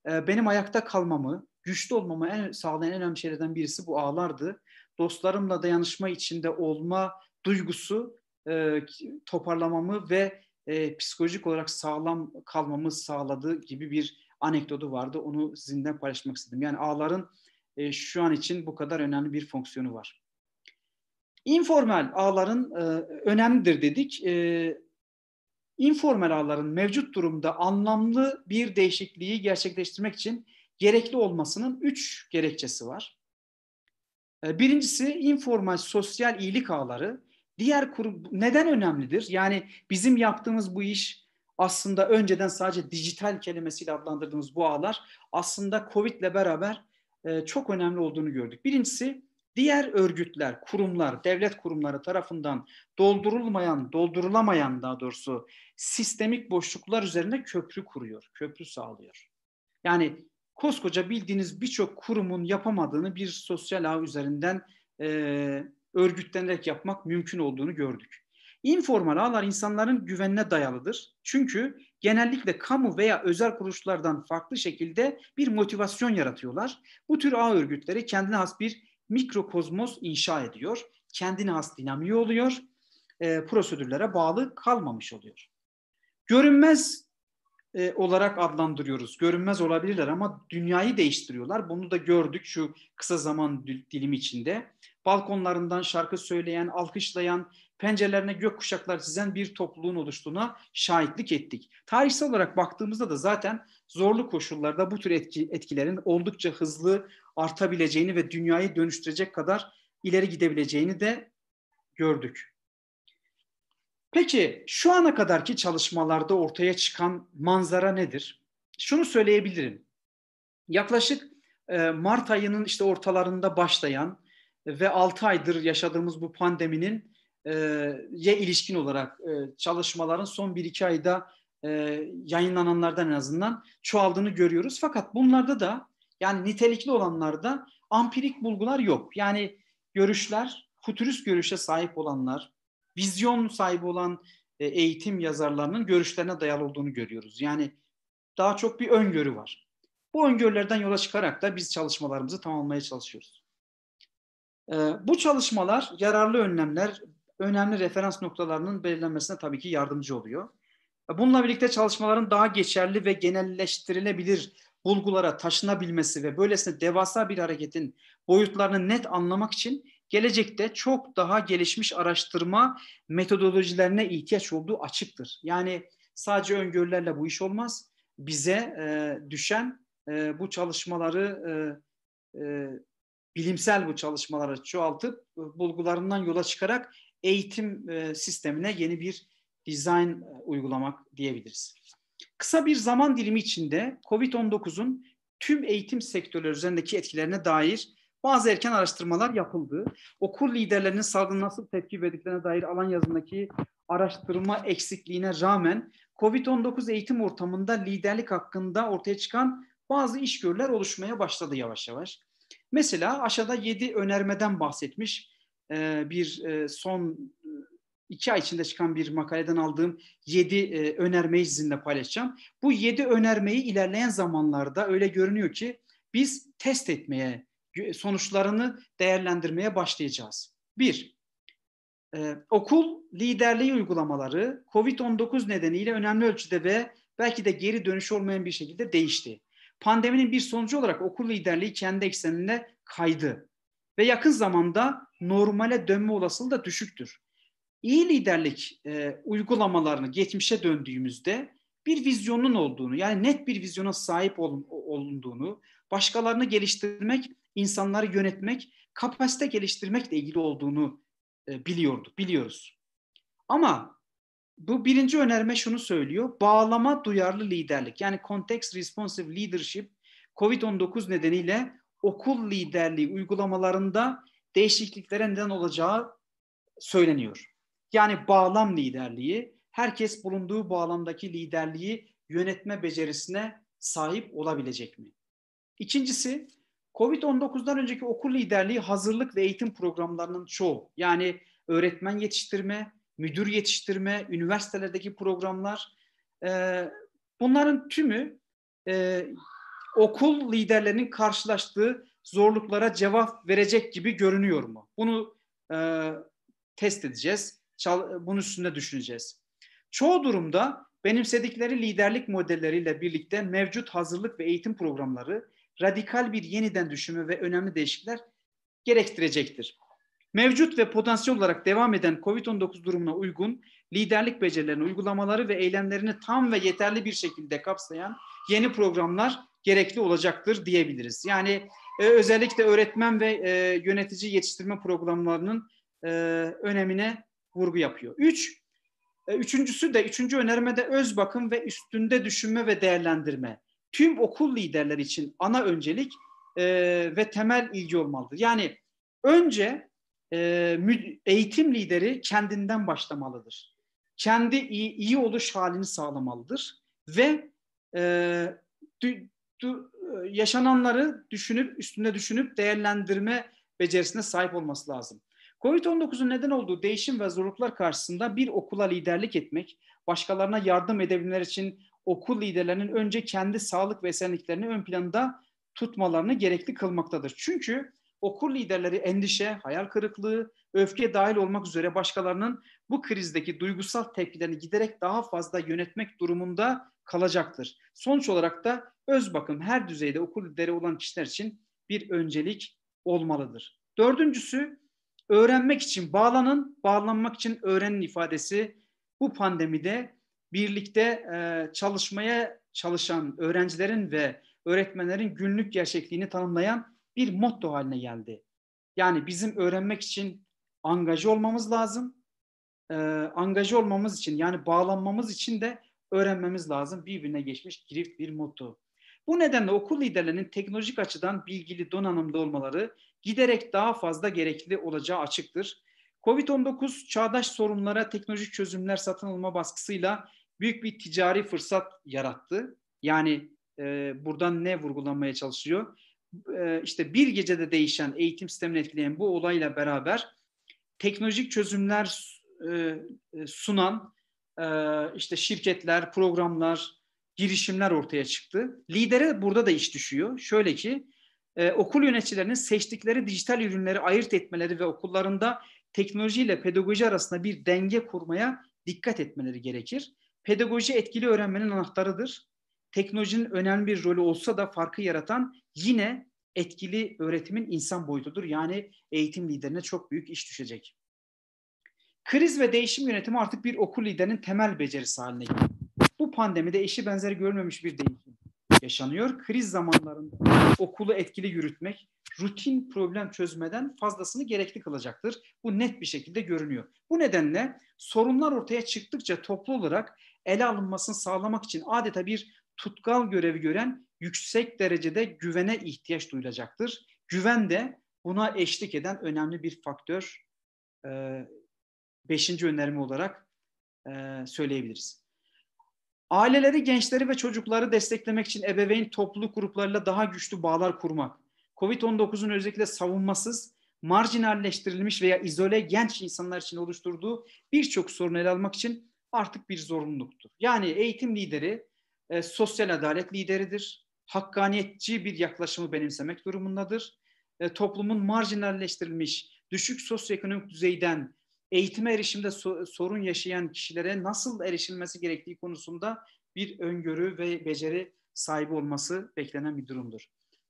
Ee, benim ayakta kalmamı, güçlü olmamı en, sağlayan en önemli şeylerden birisi bu ağlardı. Dostlarımla dayanışma içinde olma duygusu e, toparlamamı ve e, psikolojik olarak sağlam kalmamı sağladığı gibi bir anekdotu vardı. Onu sizinle paylaşmak istedim. Yani ağların e, şu an için bu kadar önemli bir fonksiyonu var. Informal ağların önemlidir dedik. İnformal ağların mevcut durumda anlamlı bir değişikliği gerçekleştirmek için gerekli olmasının üç gerekçesi var. E, birincisi informal sosyal iyilik ağları. Diğer kurum neden önemlidir? Yani bizim yaptığımız bu iş aslında önceden sadece dijital kelimesiyle adlandırdığımız bu ağlar aslında Covid ile beraber e, çok önemli olduğunu gördük. Birincisi diğer örgütler, kurumlar, devlet kurumları tarafından doldurulmayan, doldurulamayan daha doğrusu sistemik boşluklar üzerine köprü kuruyor, köprü sağlıyor. Yani koskoca bildiğiniz birçok kurumun yapamadığını bir sosyal ağ üzerinden e, örgütlenerek yapmak mümkün olduğunu gördük. İnformal ağlar insanların güvenine dayalıdır. Çünkü genellikle kamu veya özel kuruluşlardan farklı şekilde bir motivasyon yaratıyorlar. Bu tür ağ örgütleri kendine has bir mikrokozmos inşa ediyor. Kendine has dinamiği oluyor. E, prosedürlere bağlı kalmamış oluyor. Görünmez e, olarak adlandırıyoruz. Görünmez olabilirler ama dünyayı değiştiriyorlar. Bunu da gördük şu kısa zaman dilimi içinde. Balkonlarından şarkı söyleyen, alkışlayan, pencerelerine gök kuşaklar çizen bir topluluğun oluştuğuna şahitlik ettik. Tarihsel olarak baktığımızda da zaten zorlu koşullarda bu tür etki, etkilerin oldukça hızlı artabileceğini ve dünyayı dönüştürecek kadar ileri gidebileceğini de gördük. Peki şu ana kadarki çalışmalarda ortaya çıkan manzara nedir? Şunu söyleyebilirim. Yaklaşık e, Mart ayının işte ortalarında başlayan ve 6 aydır yaşadığımız bu pandeminin ye ilişkin olarak e, çalışmaların son 1-2 ayda yayınlananlardan en azından çoğaldığını görüyoruz. Fakat bunlarda da yani nitelikli olanlarda ampirik bulgular yok. Yani görüşler, futurist görüşe sahip olanlar, vizyon sahibi olan e, eğitim yazarlarının görüşlerine dayalı olduğunu görüyoruz. Yani daha çok bir öngörü var. Bu öngörülerden yola çıkarak da biz çalışmalarımızı tamamlamaya çalışıyoruz. E, bu çalışmalar yararlı önlemler, önemli referans noktalarının belirlenmesine tabii ki yardımcı oluyor. Bununla birlikte çalışmaların daha geçerli ve genelleştirilebilir bulgulara taşınabilmesi ve böylesine devasa bir hareketin boyutlarını net anlamak için gelecekte çok daha gelişmiş araştırma metodolojilerine ihtiyaç olduğu açıktır. Yani sadece öngörülerle bu iş olmaz. Bize e, düşen e, bu çalışmaları e, e, bilimsel bu çalışmaları çoğaltıp e, bulgularından yola çıkarak eğitim e, sistemine yeni bir dizayn e, uygulamak diyebiliriz. Kısa bir zaman dilimi içinde COVID-19'un tüm eğitim sektörleri üzerindeki etkilerine dair bazı erken araştırmalar yapıldı. Okul liderlerinin salgın nasıl tepki verdiklerine dair alan yazındaki araştırma eksikliğine rağmen COVID-19 eğitim ortamında liderlik hakkında ortaya çıkan bazı işgörüler oluşmaya başladı yavaş yavaş. Mesela aşağıda yedi önermeden bahsetmiş bir son iki ay içinde çıkan bir makaleden aldığım yedi önermeyi sizinle paylaşacağım. Bu yedi önermeyi ilerleyen zamanlarda öyle görünüyor ki biz test etmeye sonuçlarını değerlendirmeye başlayacağız. Bir, e, okul liderliği uygulamaları COVID-19 nedeniyle önemli ölçüde ve belki de geri dönüş olmayan bir şekilde değişti. Pandeminin bir sonucu olarak okul liderliği kendi ekseninde kaydı ve yakın zamanda normale dönme olasılığı da düşüktür. İyi liderlik e, uygulamalarını geçmişe döndüğümüzde bir vizyonun olduğunu yani net bir vizyona sahip ol, olunduğunu, başkalarını geliştirmek insanları yönetmek, kapasite geliştirmekle ilgili olduğunu e, biliyorduk, biliyoruz. Ama bu birinci önerme şunu söylüyor. Bağlama duyarlı liderlik yani context responsive leadership COVID-19 nedeniyle okul liderliği uygulamalarında değişikliklere neden olacağı söyleniyor. Yani bağlam liderliği, herkes bulunduğu bağlamdaki liderliği yönetme becerisine sahip olabilecek mi? İkincisi, Covid-19'dan önceki okul liderliği hazırlık ve eğitim programlarının çoğu yani öğretmen yetiştirme, müdür yetiştirme, üniversitelerdeki programlar e, bunların tümü e, okul liderlerinin karşılaştığı zorluklara cevap verecek gibi görünüyor mu? Bunu e, test edeceğiz. Çal, bunun üstünde düşüneceğiz. Çoğu durumda benimsedikleri liderlik modelleriyle birlikte mevcut hazırlık ve eğitim programları radikal bir yeniden düşünme ve önemli değişiklikler gerektirecektir. Mevcut ve potansiyel olarak devam eden COVID-19 durumuna uygun liderlik becerilerini, uygulamaları ve eylemlerini tam ve yeterli bir şekilde kapsayan yeni programlar gerekli olacaktır diyebiliriz. Yani e, özellikle öğretmen ve e, yönetici yetiştirme programlarının e, önemine vurgu yapıyor. Üç, e, üçüncüsü de, üçüncü önermede öz bakım ve üstünde düşünme ve değerlendirme. Tüm okul liderleri için ana öncelik e, ve temel ilgi olmalıdır. Yani önce e, eğitim lideri kendinden başlamalıdır. Kendi iyi, iyi oluş halini sağlamalıdır ve e, yaşananları düşünüp üstünde düşünüp değerlendirme becerisine sahip olması lazım. Covid-19'un neden olduğu değişim ve zorluklar karşısında bir okula liderlik etmek, başkalarına yardım edebilmeler için okul liderlerinin önce kendi sağlık ve esenliklerini ön planda tutmalarını gerekli kılmaktadır. Çünkü okul liderleri endişe, hayal kırıklığı, öfke dahil olmak üzere başkalarının bu krizdeki duygusal tepkilerini giderek daha fazla yönetmek durumunda kalacaktır. Sonuç olarak da öz bakım her düzeyde okul lideri olan kişiler için bir öncelik olmalıdır. Dördüncüsü öğrenmek için bağlanın, bağlanmak için öğrenin ifadesi bu pandemide birlikte e, çalışmaya çalışan öğrencilerin ve öğretmenlerin günlük gerçekliğini tanımlayan bir motto haline geldi. Yani bizim öğrenmek için angaja olmamız lazım. E, angaja olmamız için yani bağlanmamız için de öğrenmemiz lazım. Birbirine geçmiş girift bir motto. Bu nedenle okul liderlerinin teknolojik açıdan bilgili donanımda olmaları giderek daha fazla gerekli olacağı açıktır. Covid-19 çağdaş sorunlara teknolojik çözümler satın alma baskısıyla büyük bir ticari fırsat yarattı. Yani e, buradan ne vurgulanmaya çalışıyor? E, işte bir gecede değişen eğitim sistemini etkileyen bu olayla beraber teknolojik çözümler e, e sunan e, işte şirketler, programlar, girişimler ortaya çıktı. Lidere burada da iş düşüyor. Şöyle ki e, okul yöneticilerinin seçtikleri dijital ürünleri ayırt etmeleri ve okullarında teknoloji ile pedagoji arasında bir denge kurmaya dikkat etmeleri gerekir. Pedagoji etkili öğrenmenin anahtarıdır. Teknolojinin önemli bir rolü olsa da farkı yaratan yine etkili öğretimin insan boyutudur. Yani eğitim liderine çok büyük iş düşecek. Kriz ve değişim yönetimi artık bir okul liderinin temel becerisi haline geldi. Pandemide eşi benzeri görmemiş bir değişim yaşanıyor. Kriz zamanlarında okulu etkili yürütmek, rutin problem çözmeden fazlasını gerekli kılacaktır. Bu net bir şekilde görünüyor. Bu nedenle sorunlar ortaya çıktıkça toplu olarak ele alınmasını sağlamak için adeta bir tutkal görevi gören yüksek derecede güvene ihtiyaç duyulacaktır. Güven de buna eşlik eden önemli bir faktör. Ee, beşinci önerme olarak e, söyleyebiliriz. Aileleri, gençleri ve çocukları desteklemek için ebeveyn topluluk gruplarıyla daha güçlü bağlar kurmak. Covid-19'un özellikle savunmasız, marjinalleştirilmiş veya izole genç insanlar için oluşturduğu birçok sorunu ele almak için artık bir zorunluluktur. Yani eğitim lideri e, sosyal adalet lideridir. Hakkaniyetçi bir yaklaşımı benimsemek durumundadır. E, toplumun marjinalleştirilmiş, düşük sosyoekonomik düzeyden eğitime erişimde so- sorun yaşayan kişilere nasıl erişilmesi gerektiği konusunda bir öngörü ve beceri sahibi olması beklenen bir durumdur.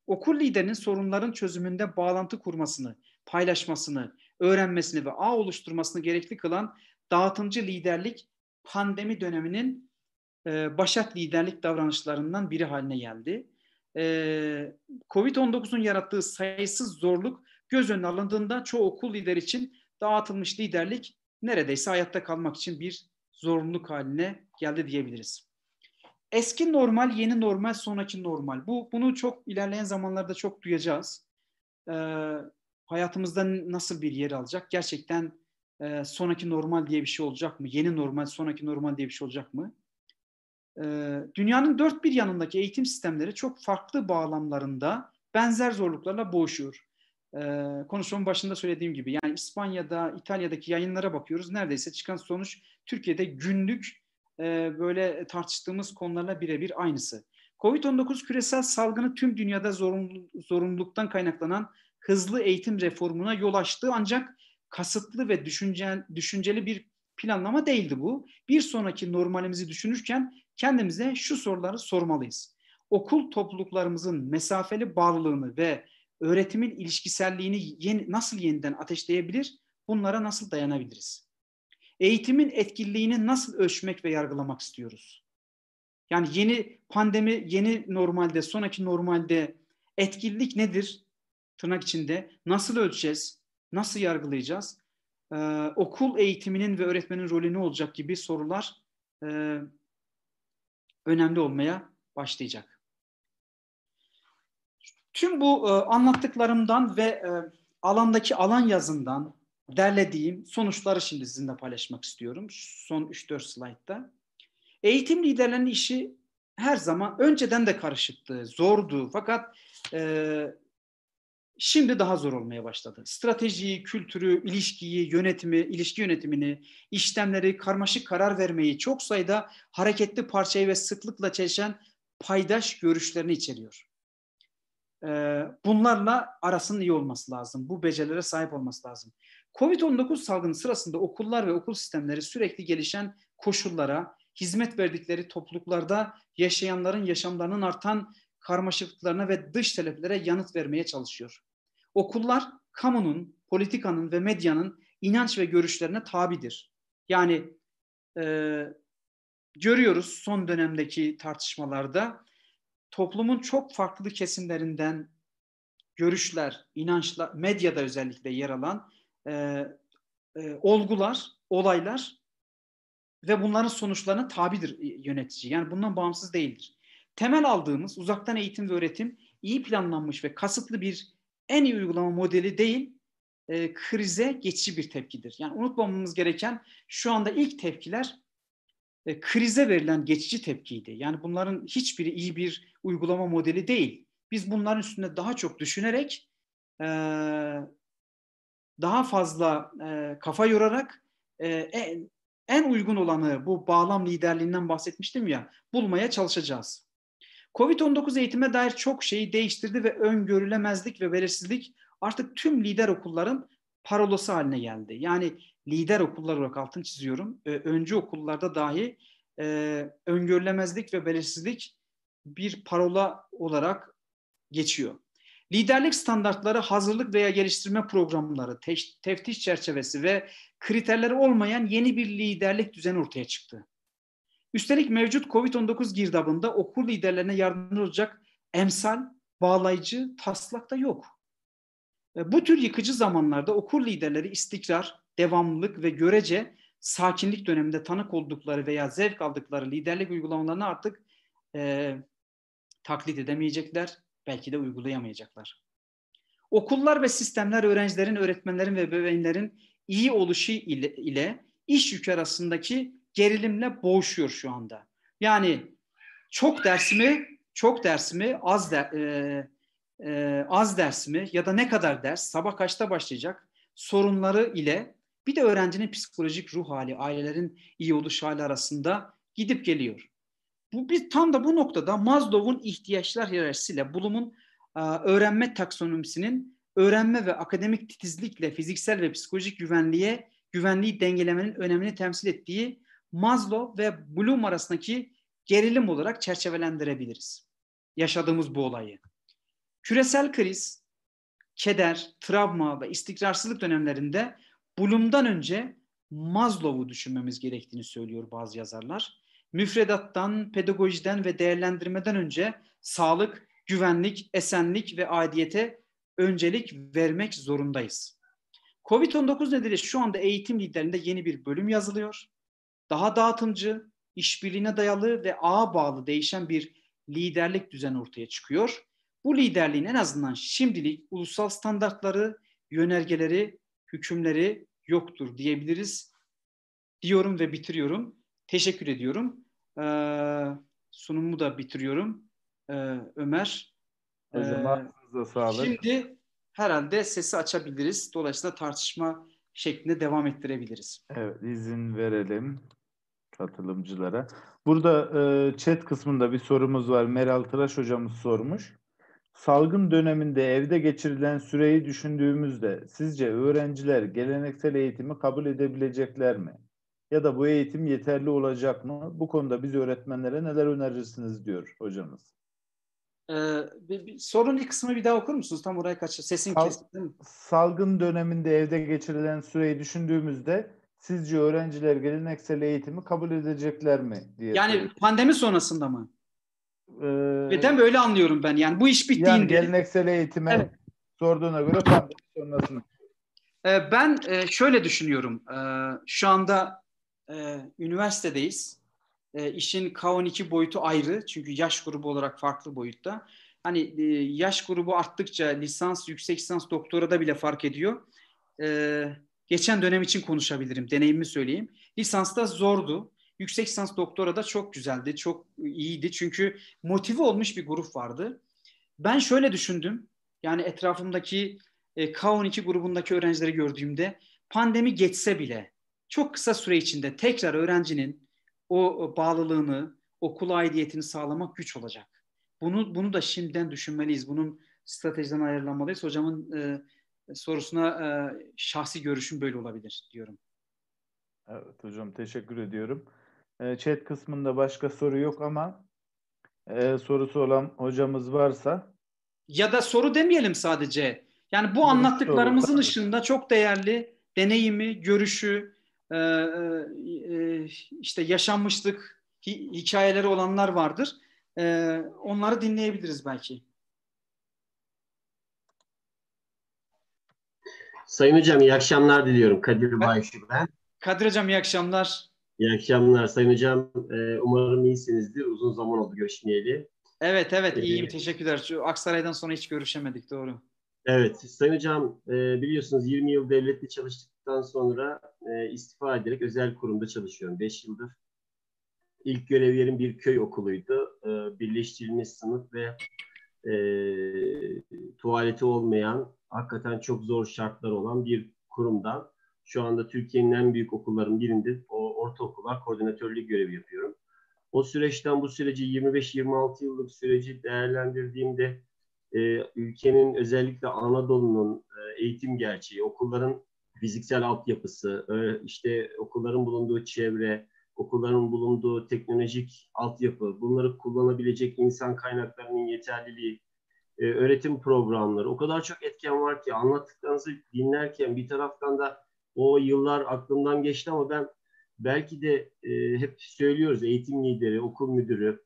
Okul liderinin sorunların çözümünde bağlantı kurmasını, paylaşmasını, öğrenmesini ve ağ oluşturmasını gerekli kılan dağıtımcı liderlik pandemi döneminin e, başat liderlik davranışlarından biri haline geldi. E, Covid-19'un yarattığı sayısız zorluk göz önüne alındığında çoğu okul lider için dağıtılmış liderlik neredeyse hayatta kalmak için bir zorunluluk haline geldi diyebiliriz. Eski normal, yeni normal, sonraki normal. Bu bunu çok ilerleyen zamanlarda çok duyacağız. Ee, hayatımızda nasıl bir yer alacak? Gerçekten e, sonraki normal diye bir şey olacak mı? Yeni normal, sonraki normal diye bir şey olacak mı? Ee, dünyanın dört bir yanındaki eğitim sistemleri çok farklı bağlamlarında benzer zorluklarla boğuşuyor e, konuşmamın başında söylediğim gibi yani İspanya'da, İtalya'daki yayınlara bakıyoruz. Neredeyse çıkan sonuç Türkiye'de günlük böyle tartıştığımız konularla birebir aynısı. Covid-19 küresel salgını tüm dünyada zorunluluktan kaynaklanan hızlı eğitim reformuna yol açtı ancak kasıtlı ve düşünceli bir planlama değildi bu. Bir sonraki normalimizi düşünürken kendimize şu soruları sormalıyız. Okul topluluklarımızın mesafeli bağlılığını ve öğretimin ilişkiselliğini yeni, nasıl yeniden ateşleyebilir? Bunlara nasıl dayanabiliriz? Eğitimin etkililiğini nasıl ölçmek ve yargılamak istiyoruz? Yani yeni pandemi, yeni normalde, sonraki normalde etkililik nedir? Tırnak içinde. Nasıl ölçeceğiz? Nasıl yargılayacağız? Ee, okul eğitiminin ve öğretmenin rolü ne olacak gibi sorular e, önemli olmaya başlayacak. Tüm bu e, anlattıklarımdan ve e, alandaki alan yazından derlediğim sonuçları şimdi sizinle paylaşmak istiyorum. Son 3-4 slaytta. Eğitim liderlerinin işi her zaman önceden de karışıktı, zordu. Fakat e, şimdi daha zor olmaya başladı. Stratejiyi, kültürü, ilişkiyi, yönetimi, ilişki yönetimini, işlemleri, karmaşık karar vermeyi, çok sayıda hareketli parçayı ve sıklıkla çelişen paydaş görüşlerini içeriyor. Ee, bunlarla arasının iyi olması lazım. Bu becerilere sahip olması lazım. Covid-19 salgını sırasında okullar ve okul sistemleri sürekli gelişen koşullara, hizmet verdikleri topluluklarda yaşayanların yaşamlarının artan karmaşıklıklarına ve dış taleplere yanıt vermeye çalışıyor. Okullar kamunun, politikanın ve medyanın inanç ve görüşlerine tabidir. Yani e, görüyoruz son dönemdeki tartışmalarda toplumun çok farklı kesimlerinden görüşler, inançlar, medyada özellikle yer alan e, e, olgular, olaylar ve bunların sonuçlarına tabidir yönetici. Yani bundan bağımsız değildir. Temel aldığımız uzaktan eğitim ve öğretim iyi planlanmış ve kasıtlı bir en iyi uygulama modeli değil, e, krize geçici bir tepkidir. Yani unutmamamız gereken şu anda ilk tepkiler e, krize verilen geçici tepkiydi. Yani bunların hiçbiri iyi bir uygulama modeli değil. Biz bunların üstünde daha çok düşünerek, e, daha fazla e, kafa yorarak e, en, en uygun olanı bu bağlam liderliğinden bahsetmiştim ya bulmaya çalışacağız. Covid-19 eğitime dair çok şeyi değiştirdi ve öngörülemezlik ve belirsizlik artık tüm lider okulların parolası haline geldi. Yani lider okullar olarak altın çiziyorum. E, öncü okullarda dahi e, öngörülemezlik ve belirsizlik bir parola olarak geçiyor. Liderlik standartları, hazırlık veya geliştirme programları, teftiş çerçevesi ve kriterleri olmayan yeni bir liderlik düzeni ortaya çıktı. Üstelik mevcut COVID-19 girdabında okul liderlerine yardımcı olacak emsal, bağlayıcı taslak da yok. Bu tür yıkıcı zamanlarda okul liderleri istikrar, devamlılık ve görece sakinlik döneminde tanık oldukları veya zevk aldıkları liderlik uygulamalarını artık e, taklit edemeyecekler, belki de uygulayamayacaklar. Okullar ve sistemler öğrencilerin, öğretmenlerin ve bebeğinlerin iyi oluşu ile, ile iş yükü arasındaki gerilimle boğuşuyor şu anda. Yani çok dersimi, çok dersimi, az der, e, e, az dersimi ya da ne kadar ders, sabah kaçta başlayacak sorunları ile bir de öğrencinin psikolojik ruh hali, ailelerin iyi oluş hali arasında gidip geliyor. Bu bir tam da bu noktada Maslow'un ihtiyaçlar hiyerarşisiyle Bloom'un e, öğrenme taksonomisinin öğrenme ve akademik titizlikle fiziksel ve psikolojik güvenliğe güvenliği dengelemenin önemini temsil ettiği Maslow ve Bloom arasındaki gerilim olarak çerçevelendirebiliriz. Yaşadığımız bu olayı. Küresel kriz, keder, travma ve istikrarsızlık dönemlerinde Bloom'dan önce Maslow'u düşünmemiz gerektiğini söylüyor bazı yazarlar. Müfredattan, pedagojiden ve değerlendirmeden önce sağlık, güvenlik, esenlik ve aidiyete öncelik vermek zorundayız. Covid-19 nedeniyle şu anda eğitim liderliğinde yeni bir bölüm yazılıyor. Daha dağıtımcı, işbirliğine dayalı ve ağa bağlı değişen bir liderlik düzeni ortaya çıkıyor. Bu liderliğin en azından şimdilik ulusal standartları, yönergeleri, hükümleri yoktur diyebiliriz. Diyorum ve bitiriyorum. Teşekkür ediyorum. Ee, sunumu da bitiriyorum. Ee, Ömer. Hocam ee, sağlık. Şimdi herhalde sesi açabiliriz. Dolayısıyla tartışma şeklinde devam ettirebiliriz. Evet izin verelim. katılımcılara. Burada e, chat kısmında bir sorumuz var. Meral Tıraş hocamız sormuş. Salgın döneminde evde geçirilen süreyi düşündüğümüzde sizce öğrenciler geleneksel eğitimi kabul edebilecekler mi? Ya da bu eğitim yeterli olacak mı? Bu konuda biz öğretmenlere neler önerirsiniz diyor hocamız. Ee, bir, bir, sorun ilk kısmı bir daha okur musunuz? Tam oraya kaçtı. Sesin Sal, kesildi? Salgın döneminde evde geçirilen süreyi düşündüğümüzde sizce öğrenciler geleneksel eğitimi kabul edecekler mi? diye Yani soruyor. pandemi sonrasında mı? Ee, Neden böyle anlıyorum ben. Yani bu iş bittiğinde. Yani geleneksel eğitime evet. sorduğuna göre pandemi sonrasında. Ee, ben e, şöyle düşünüyorum. Ee, şu anda e, üniversitedeyiz. E, işin K12 boyutu ayrı. Çünkü yaş grubu olarak farklı boyutta. Hani yaş grubu arttıkça lisans, yüksek lisans, doktora da bile fark ediyor. Geçen dönem için konuşabilirim. Deneyimimi söyleyeyim. Lisansta zordu. Yüksek lisans doktora da çok güzeldi, çok iyiydi. Çünkü motive olmuş bir grup vardı. Ben şöyle düşündüm. Yani etrafımdaki e, K12 grubundaki öğrencileri gördüğümde pandemi geçse bile çok kısa süre içinde tekrar öğrencinin o bağlılığını, okul aidiyetini sağlamak güç olacak. Bunu bunu da şimdiden düşünmeliyiz. Bunun stratejiden ayarlanmalıyız. Hocamın e, sorusuna e, şahsi görüşüm böyle olabilir diyorum. Evet hocam teşekkür ediyorum. E, chat kısmında başka soru yok ama e, sorusu olan hocamız varsa ya da soru demeyelim sadece. Yani bu anlattıklarımızın soru, ışığında çok değerli deneyimi, görüşü, e, e, işte yaşanmışlık hi, hikayeleri olanlar vardır. E, onları dinleyebiliriz belki. Sayın Hocam iyi akşamlar diliyorum. Kadir Bayşu ben. Kadir Hocam iyi akşamlar. İyi akşamlar Sayın Hocam. Ee, umarım iyisinizdir. Uzun zaman oldu görüşmeyeli. Evet evet ee, iyiyim teşekkürler. Şu Aksaray'dan sonra hiç görüşemedik doğru. Evet Sayın Hocam e, biliyorsunuz 20 yıl devlette çalıştıktan sonra e, istifa ederek özel kurumda çalışıyorum. 5 yıldır. İlk görev yerim bir köy okuluydu. E, birleştirilmiş sınıf ve e, tuvaleti olmayan hakikaten çok zor şartlar olan bir kurumdan şu anda Türkiye'nin en büyük okulların birinde o ortaokullar koordinatörlüğü görevi yapıyorum. O süreçten bu süreci 25-26 yıllık süreci değerlendirdiğimde e, ülkenin özellikle Anadolu'nun e, eğitim gerçeği, okulların fiziksel altyapısı, e, işte okulların bulunduğu çevre, okulların bulunduğu teknolojik altyapı, bunları kullanabilecek insan kaynaklarının yeterliliği, e, öğretim programları, o kadar çok etken var ki anlattıklarınızı dinlerken bir taraftan da o yıllar aklımdan geçti ama ben belki de e, hep söylüyoruz eğitim lideri, okul müdürü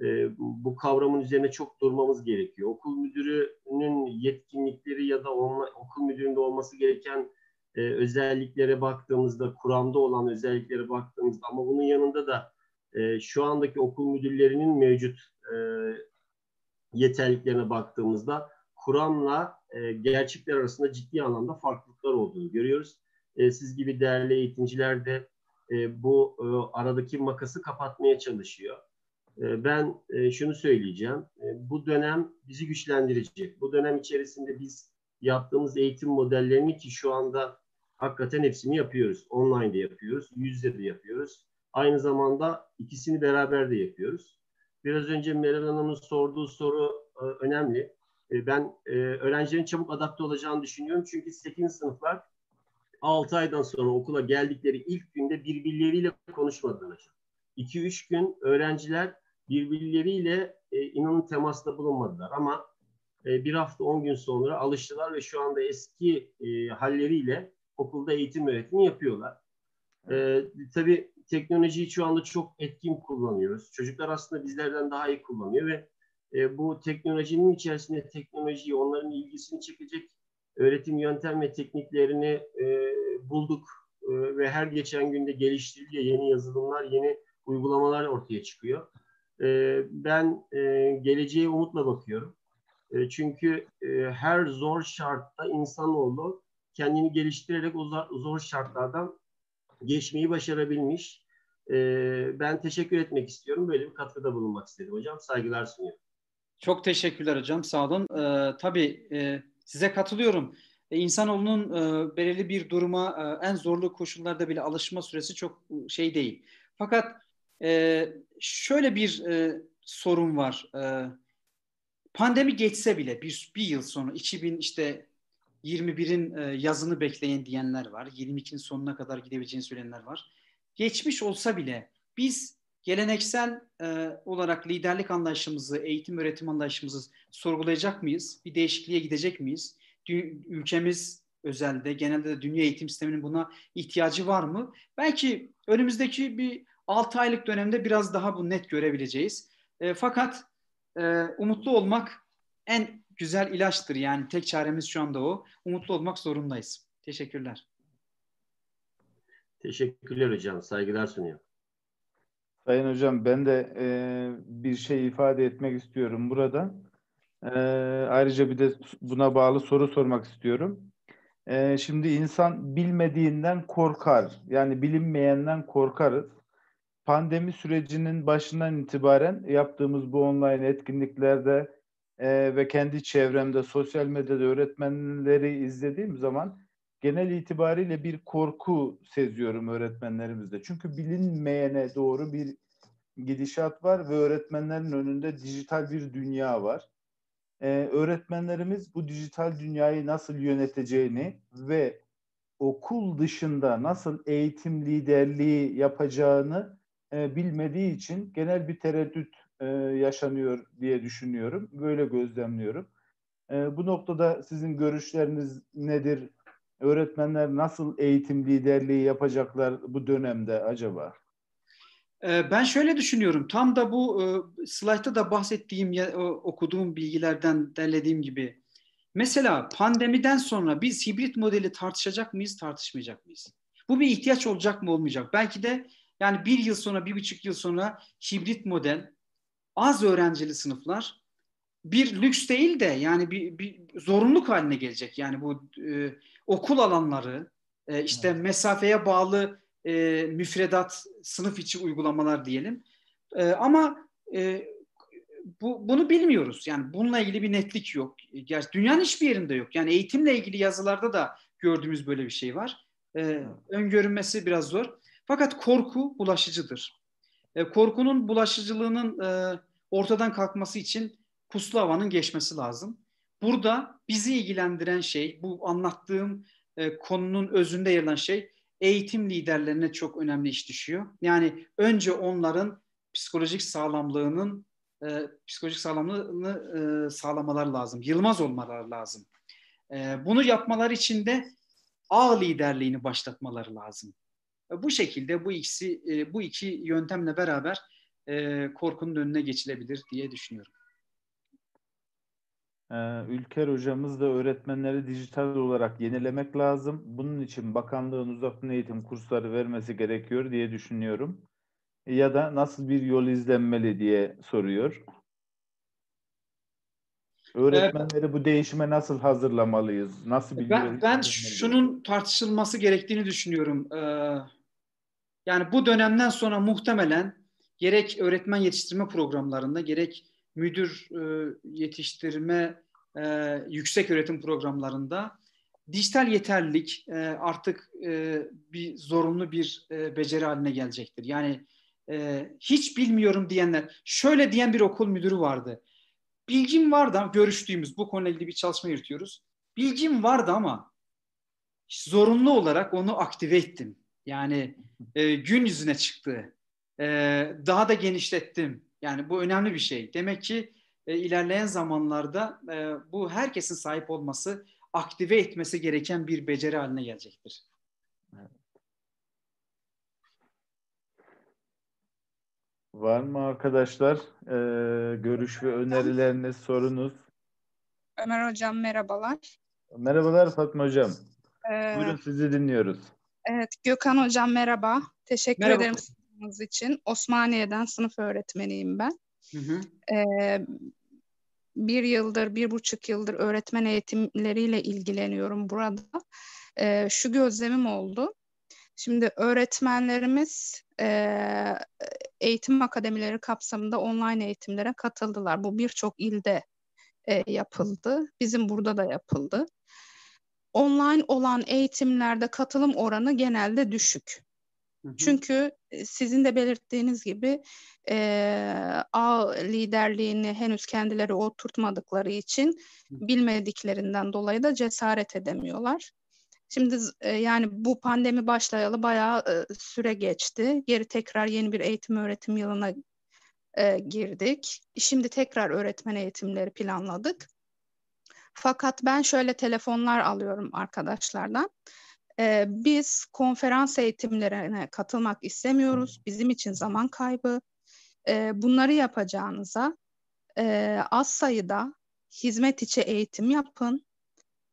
e, bu kavramın üzerine çok durmamız gerekiyor. Okul müdürünün yetkinlikleri ya da onla, okul müdüründe olması gereken e, özelliklere baktığımızda, kuramda olan özelliklere baktığımızda ama bunun yanında da e, şu andaki okul müdürlerinin mevcut e, yeterliklerine baktığımızda kuramla e, gerçekler arasında ciddi anlamda farklılıklar olduğunu görüyoruz. E, siz gibi değerli eğitimciler de e, bu e, aradaki makası kapatmaya çalışıyor. E, ben e, şunu söyleyeceğim. E, bu dönem bizi güçlendirecek. Bu dönem içerisinde biz yaptığımız eğitim modellerini ki şu anda hakikaten hepsini yapıyoruz. Online de yapıyoruz, yüzde de yapıyoruz. Aynı zamanda ikisini beraber de yapıyoruz. Biraz önce Meral Hanım'ın sorduğu soru e, önemli. E, ben e, öğrencilerin çabuk adapte olacağını düşünüyorum. Çünkü 8. sınıflar 6 aydan sonra okula geldikleri ilk günde birbirleriyle konuşmadılar. 2-3 gün öğrenciler birbirleriyle e, inanın temasta bulunmadılar ama e, bir hafta 10 gün sonra alıştılar ve şu anda eski e, halleriyle okulda eğitim öğretimi yapıyorlar. E, tabii teknolojiyi şu anda çok etkin kullanıyoruz. Çocuklar aslında bizlerden daha iyi kullanıyor ve e, bu teknolojinin içerisinde teknolojiyi, onların ilgisini çekecek öğretim yöntem ve tekniklerini e, bulduk e, ve her geçen günde geliştiriliyor. Yeni yazılımlar, yeni uygulamalar ortaya çıkıyor. E, ben e, geleceğe umutla bakıyorum. E, çünkü e, her zor şartta insanoğlu kendini geliştirerek o zor şartlardan geçmeyi başarabilmiş. E, ben teşekkür etmek istiyorum. Böyle bir katkıda bulunmak istedim hocam. Saygılar sunuyorum. Çok teşekkürler hocam. Sağ olun. Ee, tabii e, size katılıyorum. E, insanoğlunun e, belirli bir duruma e, en zorlu koşullarda bile alışma süresi çok e, şey değil. Fakat şöyle bir sorun var. Pandemi geçse bile bir, bir yıl sonra 2000 işte 21'in e, yazını bekleyen diyenler var. 22'nin sonuna kadar gidebileceğini söyleyenler var. Geçmiş olsa bile biz geleneksel e, olarak liderlik anlayışımızı, eğitim öğretim anlayışımızı sorgulayacak mıyız? Bir değişikliğe gidecek miyiz? Dü- ülkemiz özelde, genelde de dünya eğitim sisteminin buna ihtiyacı var mı? Belki önümüzdeki bir 6 aylık dönemde biraz daha bu net görebileceğiz. E, fakat e, umutlu olmak en güzel ilaçtır. Yani tek çaremiz şu anda o. Umutlu olmak zorundayız. Teşekkürler. Teşekkürler hocam. Saygılar sunuyorum. Sayın hocam ben de e, bir şey ifade etmek istiyorum burada. E, ayrıca bir de buna bağlı soru sormak istiyorum. E, şimdi insan bilmediğinden korkar. Yani bilinmeyenden korkarız. Pandemi sürecinin başından itibaren yaptığımız bu online etkinliklerde e, ve kendi çevremde sosyal medyada öğretmenleri izlediğim zaman genel itibariyle bir korku seziyorum öğretmenlerimizde. Çünkü bilinmeyene doğru bir gidişat var ve öğretmenlerin önünde dijital bir dünya var. Ee, öğretmenlerimiz bu dijital dünyayı nasıl yöneteceğini ve okul dışında nasıl eğitim liderliği yapacağını e, bilmediği için genel bir tereddüt e, yaşanıyor diye düşünüyorum. Böyle gözlemliyorum. E, bu noktada sizin görüşleriniz nedir? Öğretmenler nasıl eğitim liderliği yapacaklar bu dönemde acaba? E, ben şöyle düşünüyorum. Tam da bu e, slaytta da bahsettiğim, okuduğum bilgilerden derlediğim gibi. Mesela pandemiden sonra biz hibrit modeli tartışacak mıyız, tartışmayacak mıyız? Bu bir ihtiyaç olacak mı, olmayacak? Belki de yani bir yıl sonra, bir buçuk yıl sonra hibrit model, az öğrencili sınıflar bir lüks değil de yani bir, bir zorunluluk haline gelecek. Yani bu e, okul alanları, e, işte evet. mesafeye bağlı e, müfredat, sınıf içi uygulamalar diyelim. E, ama e, bu, bunu bilmiyoruz. Yani bununla ilgili bir netlik yok. Gerçi dünyanın hiçbir yerinde yok. Yani eğitimle ilgili yazılarda da gördüğümüz böyle bir şey var. E, öngörünmesi biraz zor. Fakat korku bulaşıcıdır. E, korkunun bulaşıcılığının e, ortadan kalkması için puslu havanın geçmesi lazım. Burada bizi ilgilendiren şey, bu anlattığım e, konunun özünde yer alan şey eğitim liderlerine çok önemli iş düşüyor. Yani önce onların psikolojik sağlamlığının e, psikolojik sağlamlığını e, sağlamalar lazım. Yılmaz olmaları lazım. E, bunu yapmalar için de ağ liderliğini başlatmaları lazım. E, bu şekilde bu ikisi e, bu iki yöntemle beraber e, korkunun önüne geçilebilir diye düşünüyorum. Ülker hocamız da öğretmenleri dijital olarak yenilemek lazım. Bunun için bakanlığın uzaktan eğitim kursları vermesi gerekiyor diye düşünüyorum. Ya da nasıl bir yol izlenmeli diye soruyor. Öğretmenleri bu değişime nasıl hazırlamalıyız? Nasıl bir ben, ben şunun tartışılması gerektiğini düşünüyorum. Ee, yani bu dönemden sonra muhtemelen gerek öğretmen yetiştirme programlarında gerek müdür e, yetiştirme e, yüksek öğretim programlarında dijital yeterlilik e, artık e, bir zorunlu bir e, beceri haline gelecektir. Yani e, hiç bilmiyorum diyenler, şöyle diyen bir okul müdürü vardı. Bilgim vardı, görüştüğümüz bu konuyla ilgili bir çalışma yürütüyoruz. Bilgim vardı ama zorunlu olarak onu aktive ettim. Yani e, gün yüzüne çıktı. E, daha da genişlettim. Yani bu önemli bir şey. Demek ki e, ilerleyen zamanlarda e, bu herkesin sahip olması, aktive etmesi gereken bir beceri haline gelecektir. Var mı arkadaşlar e, görüş ve önerileriniz, sorunuz? Ömer Hocam merhabalar. Merhabalar Fatma Hocam. Ee, Buyurun sizi dinliyoruz. Evet Gökhan Hocam merhaba. Teşekkür merhaba. ederim sunduğunuz için. Osmaniye'den sınıf öğretmeniyim ben. Hı hı. Ee, bir yıldır, bir buçuk yıldır öğretmen eğitimleriyle ilgileniyorum burada. Ee, şu gözlemim oldu. Şimdi öğretmenlerimiz e, eğitim akademileri kapsamında online eğitimlere katıldılar. Bu birçok ilde e, yapıldı. Bizim burada da yapıldı. Online olan eğitimlerde katılım oranı genelde düşük. Hı Çünkü sizin de belirttiğiniz gibi e, ağ liderliğini henüz kendileri oturtmadıkları için bilmediklerinden dolayı da cesaret edemiyorlar. Şimdi e, yani bu pandemi başlayalı bayağı e, süre geçti. Geri tekrar yeni bir eğitim öğretim yılına e, girdik. Şimdi tekrar öğretmen eğitimleri planladık. Fakat ben şöyle telefonlar alıyorum arkadaşlardan. Ee, biz konferans eğitimlerine katılmak istemiyoruz. Bizim için zaman kaybı. Ee, bunları yapacağınıza e, az sayıda hizmet içi eğitim yapın.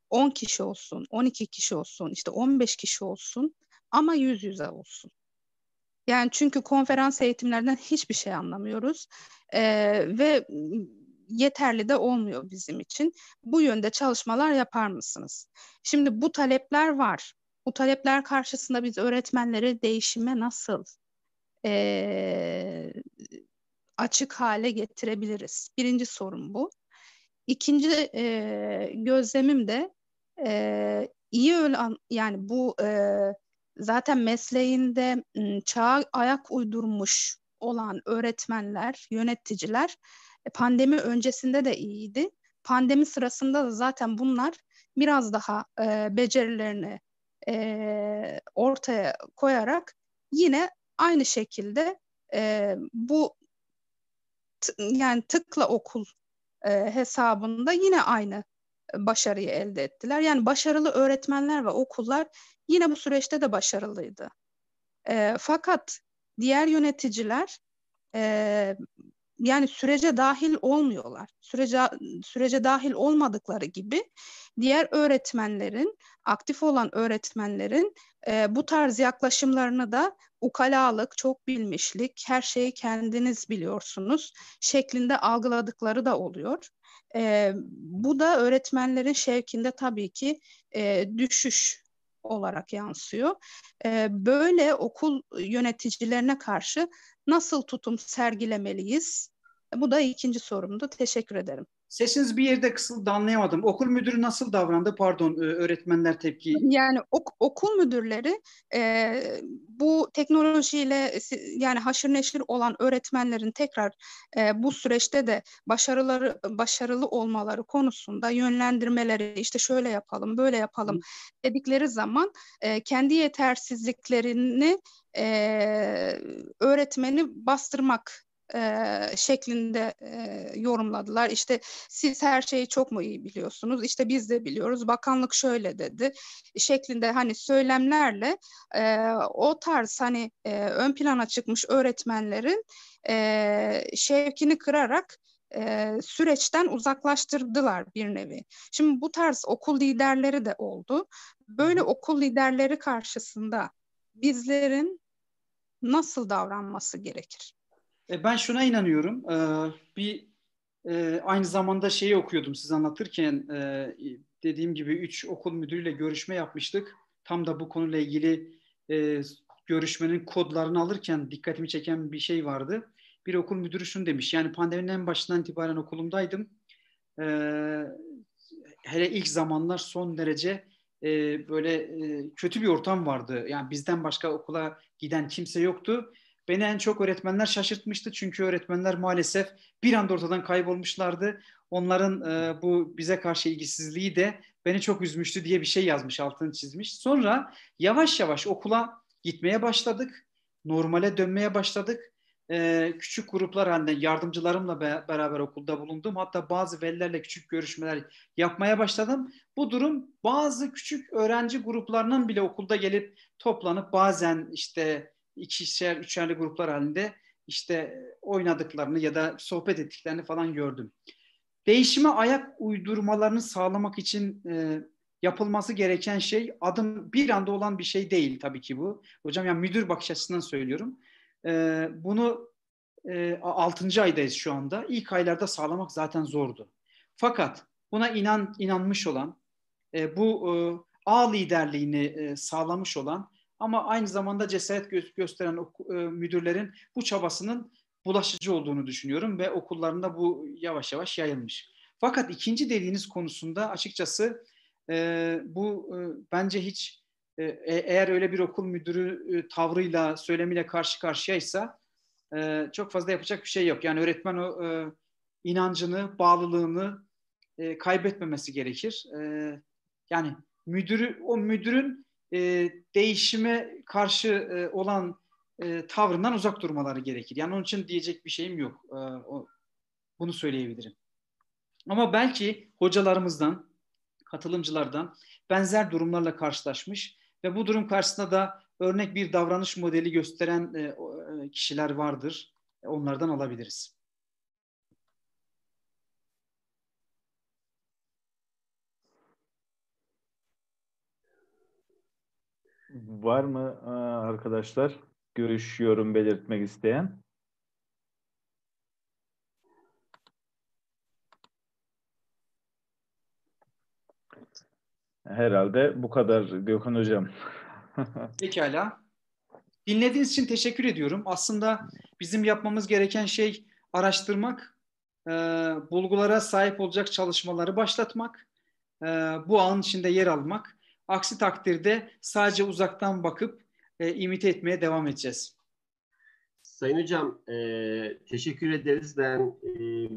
10 kişi olsun, 12 kişi olsun, işte 15 kişi olsun ama yüz yüze olsun. Yani çünkü konferans eğitimlerden hiçbir şey anlamıyoruz ee, ve yeterli de olmuyor bizim için. Bu yönde çalışmalar yapar mısınız? Şimdi bu talepler var. Bu talepler karşısında biz öğretmenleri değişime nasıl e, açık hale getirebiliriz? Birinci sorun bu. İkinci e, gözlemim de e, iyi öğren yani bu e, zaten mesleğinde çağa ayak uydurmuş olan öğretmenler, yöneticiler e, pandemi öncesinde de iyiydi. Pandemi sırasında da zaten bunlar biraz daha e, becerilerini e, ortaya koyarak yine aynı şekilde e, bu yani tıkla okul e, hesabında yine aynı başarıyı elde ettiler. Yani başarılı öğretmenler ve okullar yine bu süreçte de başarılıydı. E, fakat diğer yöneticiler e, yani sürece dahil olmuyorlar. Sürece sürece dahil olmadıkları gibi diğer öğretmenlerin, aktif olan öğretmenlerin e, bu tarz yaklaşımlarını da ukalalık, çok bilmişlik, her şeyi kendiniz biliyorsunuz şeklinde algıladıkları da oluyor. E, bu da öğretmenlerin şevkinde tabii ki e, düşüş olarak yansıyor. E, böyle okul yöneticilerine karşı nasıl tutum sergilemeliyiz? Bu da ikinci sorumdu. Teşekkür ederim. Sesiniz bir yerde kısıldı anlayamadım. Okul müdürü nasıl davrandı? Pardon e, öğretmenler tepki. Yani ok, okul müdürleri e, bu teknolojiyle yani haşır neşir olan öğretmenlerin tekrar e, bu süreçte de başarıları başarılı olmaları konusunda yönlendirmeleri işte şöyle yapalım böyle yapalım dedikleri zaman e, kendi yetersizliklerini e, öğretmeni bastırmak e, şeklinde e, yorumladılar. İşte siz her şeyi çok mu iyi biliyorsunuz? İşte biz de biliyoruz. Bakanlık şöyle dedi şeklinde hani söylemlerle e, o tarz hani e, ön plana çıkmış öğretmenlerin e, şevkini kırarak e, süreçten uzaklaştırdılar bir nevi. Şimdi bu tarz okul liderleri de oldu. Böyle okul liderleri karşısında bizlerin nasıl davranması gerekir? E, ben şuna inanıyorum. E, bir e, aynı zamanda şeyi okuyordum siz anlatırken dediğim gibi üç okul müdürüyle görüşme yapmıştık. Tam da bu konuyla ilgili görüşmenin kodlarını alırken dikkatimi çeken bir şey vardı. Bir okul müdürü şunu demiş. Yani pandeminin en başından itibaren okulumdaydım. Hele ilk zamanlar son derece böyle kötü bir ortam vardı. Yani bizden başka okula giden kimse yoktu Beni en çok öğretmenler şaşırtmıştı çünkü öğretmenler maalesef bir anda ortadan kaybolmuşlardı. Onların e, bu bize karşı ilgisizliği de beni çok üzmüştü diye bir şey yazmış, altını çizmiş. Sonra yavaş yavaş okula gitmeye başladık. Normale dönmeye başladık. Ee, küçük gruplar halinde yardımcılarımla be- beraber okulda bulundum. Hatta bazı velilerle küçük görüşmeler yapmaya başladım. Bu durum bazı küçük öğrenci gruplarının bile okulda gelip toplanıp bazen işte ikişer, üçerli gruplar halinde işte oynadıklarını ya da sohbet ettiklerini falan gördüm. Değişime ayak uydurmalarını sağlamak için e, yapılması gereken şey adım bir anda olan bir şey değil tabii ki bu. Hocam yani müdür bakış açısından söylüyorum. E, bunu e, 6. aydayız şu anda. İlk aylarda sağlamak zaten zordu. Fakat buna inan inanmış olan, e, bu e, ağ liderliğini e, sağlamış olan ama aynı zamanda cesaret gö- gösteren ok- e, müdürlerin bu çabasının bulaşıcı olduğunu düşünüyorum ve okullarında bu yavaş yavaş yayılmış. Fakat ikinci dediğiniz konusunda açıkçası e, bu e, bence hiç e, eğer öyle bir okul müdürü e, tavrıyla, söylemiyle karşı karşıyaysa e, çok fazla yapacak bir şey yok. Yani öğretmen o e, inancını, bağlılığını e, kaybetmemesi gerekir. E, yani müdürü, o müdürün e, değişime karşı e, olan e, tavrından uzak durmaları gerekir. Yani onun için diyecek bir şeyim yok. E, o, bunu söyleyebilirim. Ama belki hocalarımızdan, katılımcılardan benzer durumlarla karşılaşmış ve bu durum karşısında da örnek bir davranış modeli gösteren e, e kişiler vardır. Onlardan alabiliriz. Var mı arkadaşlar görüş, yorum belirtmek isteyen? Herhalde bu kadar Gökhan Hocam. Pekala. Dinlediğiniz için teşekkür ediyorum. Aslında bizim yapmamız gereken şey araştırmak, e, bulgulara sahip olacak çalışmaları başlatmak, e, bu ağın içinde yer almak. Aksi takdirde sadece uzaktan bakıp e, imite etmeye devam edeceğiz. Sayın Hocam, e, teşekkür ederiz. Ben e,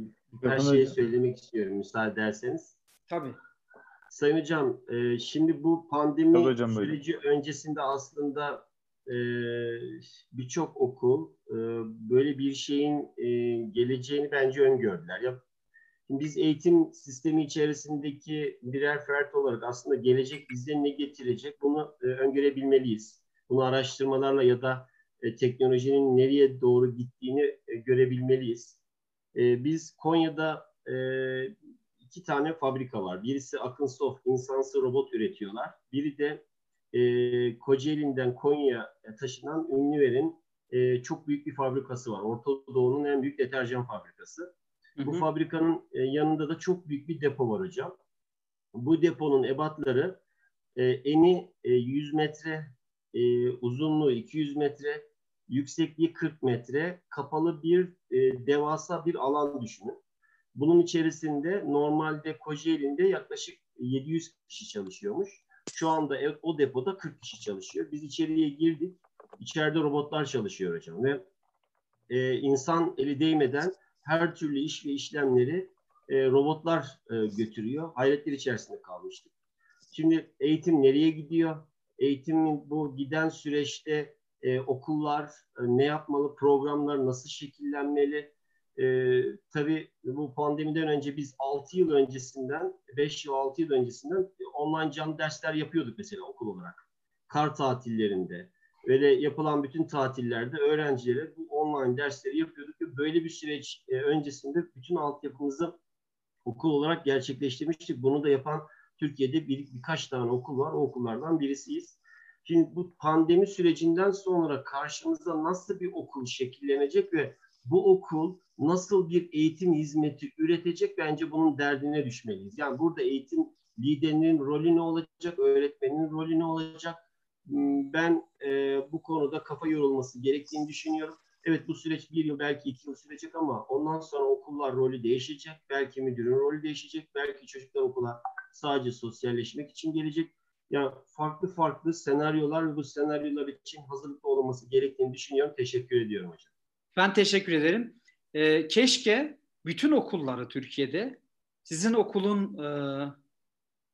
her şeyi söylemek istiyorum müsaade ederseniz. Tabii. Sayın Hocam, e, şimdi bu pandemi hocam, süreci buyurun. öncesinde aslında e, birçok okul e, böyle bir şeyin e, geleceğini bence öngördüler. Ya, biz eğitim sistemi içerisindeki birer fert olarak aslında gelecek bize ne getirecek bunu e, öngörebilmeliyiz. Bunu araştırmalarla ya da e, teknolojinin nereye doğru gittiğini e, görebilmeliyiz. E, biz Konya'da e, iki tane fabrika var. Birisi Akınsoft insansı robot üretiyorlar. Biri de e, Kocaeli'nden Konya'ya taşınan Ünlüver'in e, çok büyük bir fabrikası var. Orta Doğu'nun en büyük deterjan fabrikası. Hı hı. Bu fabrikanın e, yanında da çok büyük bir depo var hocam. Bu deponun ebatları e, eni e, 100 metre, e, uzunluğu 200 metre, yüksekliği 40 metre, kapalı bir e, devasa bir alan düşünün. Bunun içerisinde normalde Kocaeli'nde yaklaşık 700 kişi çalışıyormuş. Şu anda o depoda 40 kişi çalışıyor. Biz içeriye girdik. İçeride robotlar çalışıyor hocam ve e, insan eli değmeden her türlü iş ve işlemleri e, robotlar e, götürüyor. Hayretler içerisinde kalmıştık. Şimdi eğitim nereye gidiyor? Eğitimin bu giden süreçte e, okullar e, ne yapmalı, programlar nasıl şekillenmeli? E, tabii bu pandemiden önce biz 6 yıl öncesinden, 5 yıl 6 yıl öncesinden online canlı dersler yapıyorduk mesela okul olarak. Kar tatillerinde, öyle yapılan bütün tatillerde öğrencilere bu online dersleri yapıyorduk ve böyle bir süreç e, öncesinde bütün altyapımızı okul olarak gerçekleştirmiştik. Bunu da yapan Türkiye'de bir, birkaç tane okul var. O okullardan birisiyiz. Şimdi bu pandemi sürecinden sonra karşımıza nasıl bir okul şekillenecek ve bu okul nasıl bir eğitim hizmeti üretecek bence bunun derdine düşmeliyiz. Yani burada eğitim liderinin rolü ne olacak, öğretmenin rolü ne olacak? Hmm, ben e, bu konuda kafa yorulması gerektiğini düşünüyorum. Evet bu süreç bir yıl belki iki yıl sürecek ama ondan sonra okullar rolü değişecek. Belki müdürün rolü değişecek. Belki çocuklar okula sadece sosyalleşmek için gelecek. Yani farklı farklı senaryolar ve bu senaryolar için hazırlıklı olması gerektiğini düşünüyorum. Teşekkür ediyorum hocam. Ben teşekkür ederim. Ee, keşke bütün okulları Türkiye'de sizin okulun e,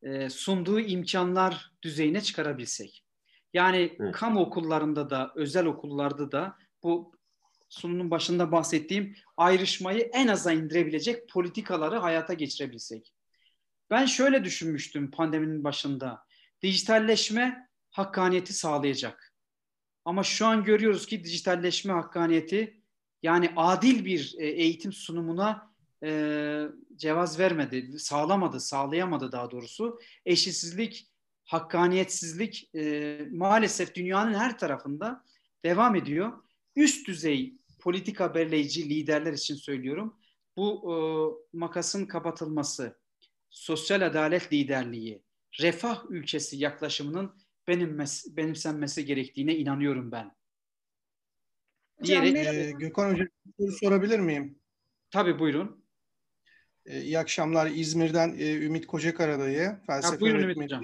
e, sunduğu imkanlar düzeyine çıkarabilsek. Yani evet. kamu okullarında da, özel okullarda da bu sunumun başında bahsettiğim ayrışmayı en aza indirebilecek politikaları hayata geçirebilsek. Ben şöyle düşünmüştüm pandeminin başında. Dijitalleşme hakkaniyeti sağlayacak. Ama şu an görüyoruz ki dijitalleşme hakkaniyeti yani adil bir e, eğitim sunumuna e, cevaz vermedi, sağlamadı, sağlayamadı daha doğrusu. Eşitsizlik, hakkaniyetsizlik e, maalesef dünyanın her tarafında devam ediyor. Üst düzey politika belirleyici liderler için söylüyorum. Bu e, makasın kapatılması, sosyal adalet liderliği, refah ülkesi yaklaşımının benimmes- benimsenmesi gerektiğine inanıyorum ben. Diyerek, ee, Gökhan Hocam soru sorabilir miyim? Tabii buyurun. Ee, iyi akşamlar İzmir'den e, Ümit Kocakaradayı. Felsefe ha, buyurun Ümit Hocam.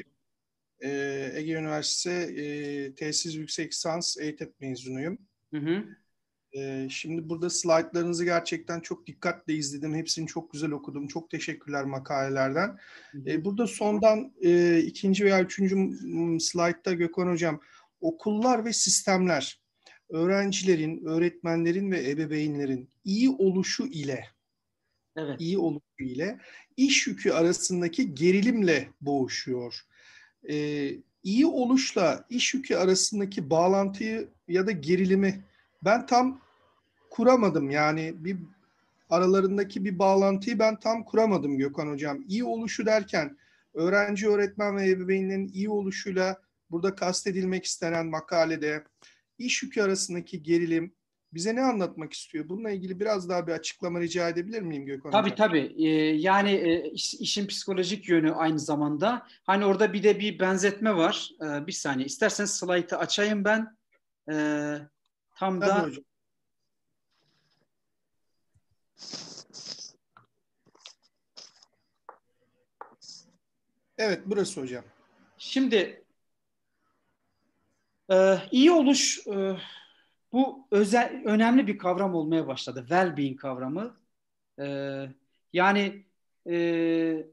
E, Ege Üniversitesi e, Tesis Yüksek Lisans EYTEP mezunuyum. Hı hı. E, şimdi burada slaytlarınızı gerçekten çok dikkatle izledim. Hepsini çok güzel okudum. Çok teşekkürler makalelerden. E, burada sondan e, ikinci veya üçüncü slaytta Gökhan Hocam okullar ve sistemler öğrencilerin, öğretmenlerin ve ebeveynlerin iyi oluşu ile evet. iyi oluşu ile iş yükü arasındaki gerilimle boğuşuyor. Ee, iyi oluşla iş yükü arasındaki bağlantıyı ya da gerilimi ben tam kuramadım. Yani bir aralarındaki bir bağlantıyı ben tam kuramadım Gökhan Hocam. İyi oluşu derken öğrenci, öğretmen ve ebeveynlerin iyi oluşuyla burada kastedilmek istenen makalede iş yükü arasındaki gerilim bize ne anlatmak istiyor? Bununla ilgili biraz daha bir açıklama rica edebilir miyim Gökhan Tabii Hocam? tabii. Ee, yani e, iş, işin psikolojik yönü aynı zamanda. Hani orada bir de bir benzetme var. Ee, bir saniye. İsterseniz slaytı açayım ben. Ee, tam tabii da... Hocam. Evet burası hocam. Şimdi ee, iyi oluş e, bu özel önemli bir kavram olmaya başladı. Well-being kavramı. Ee, yani e,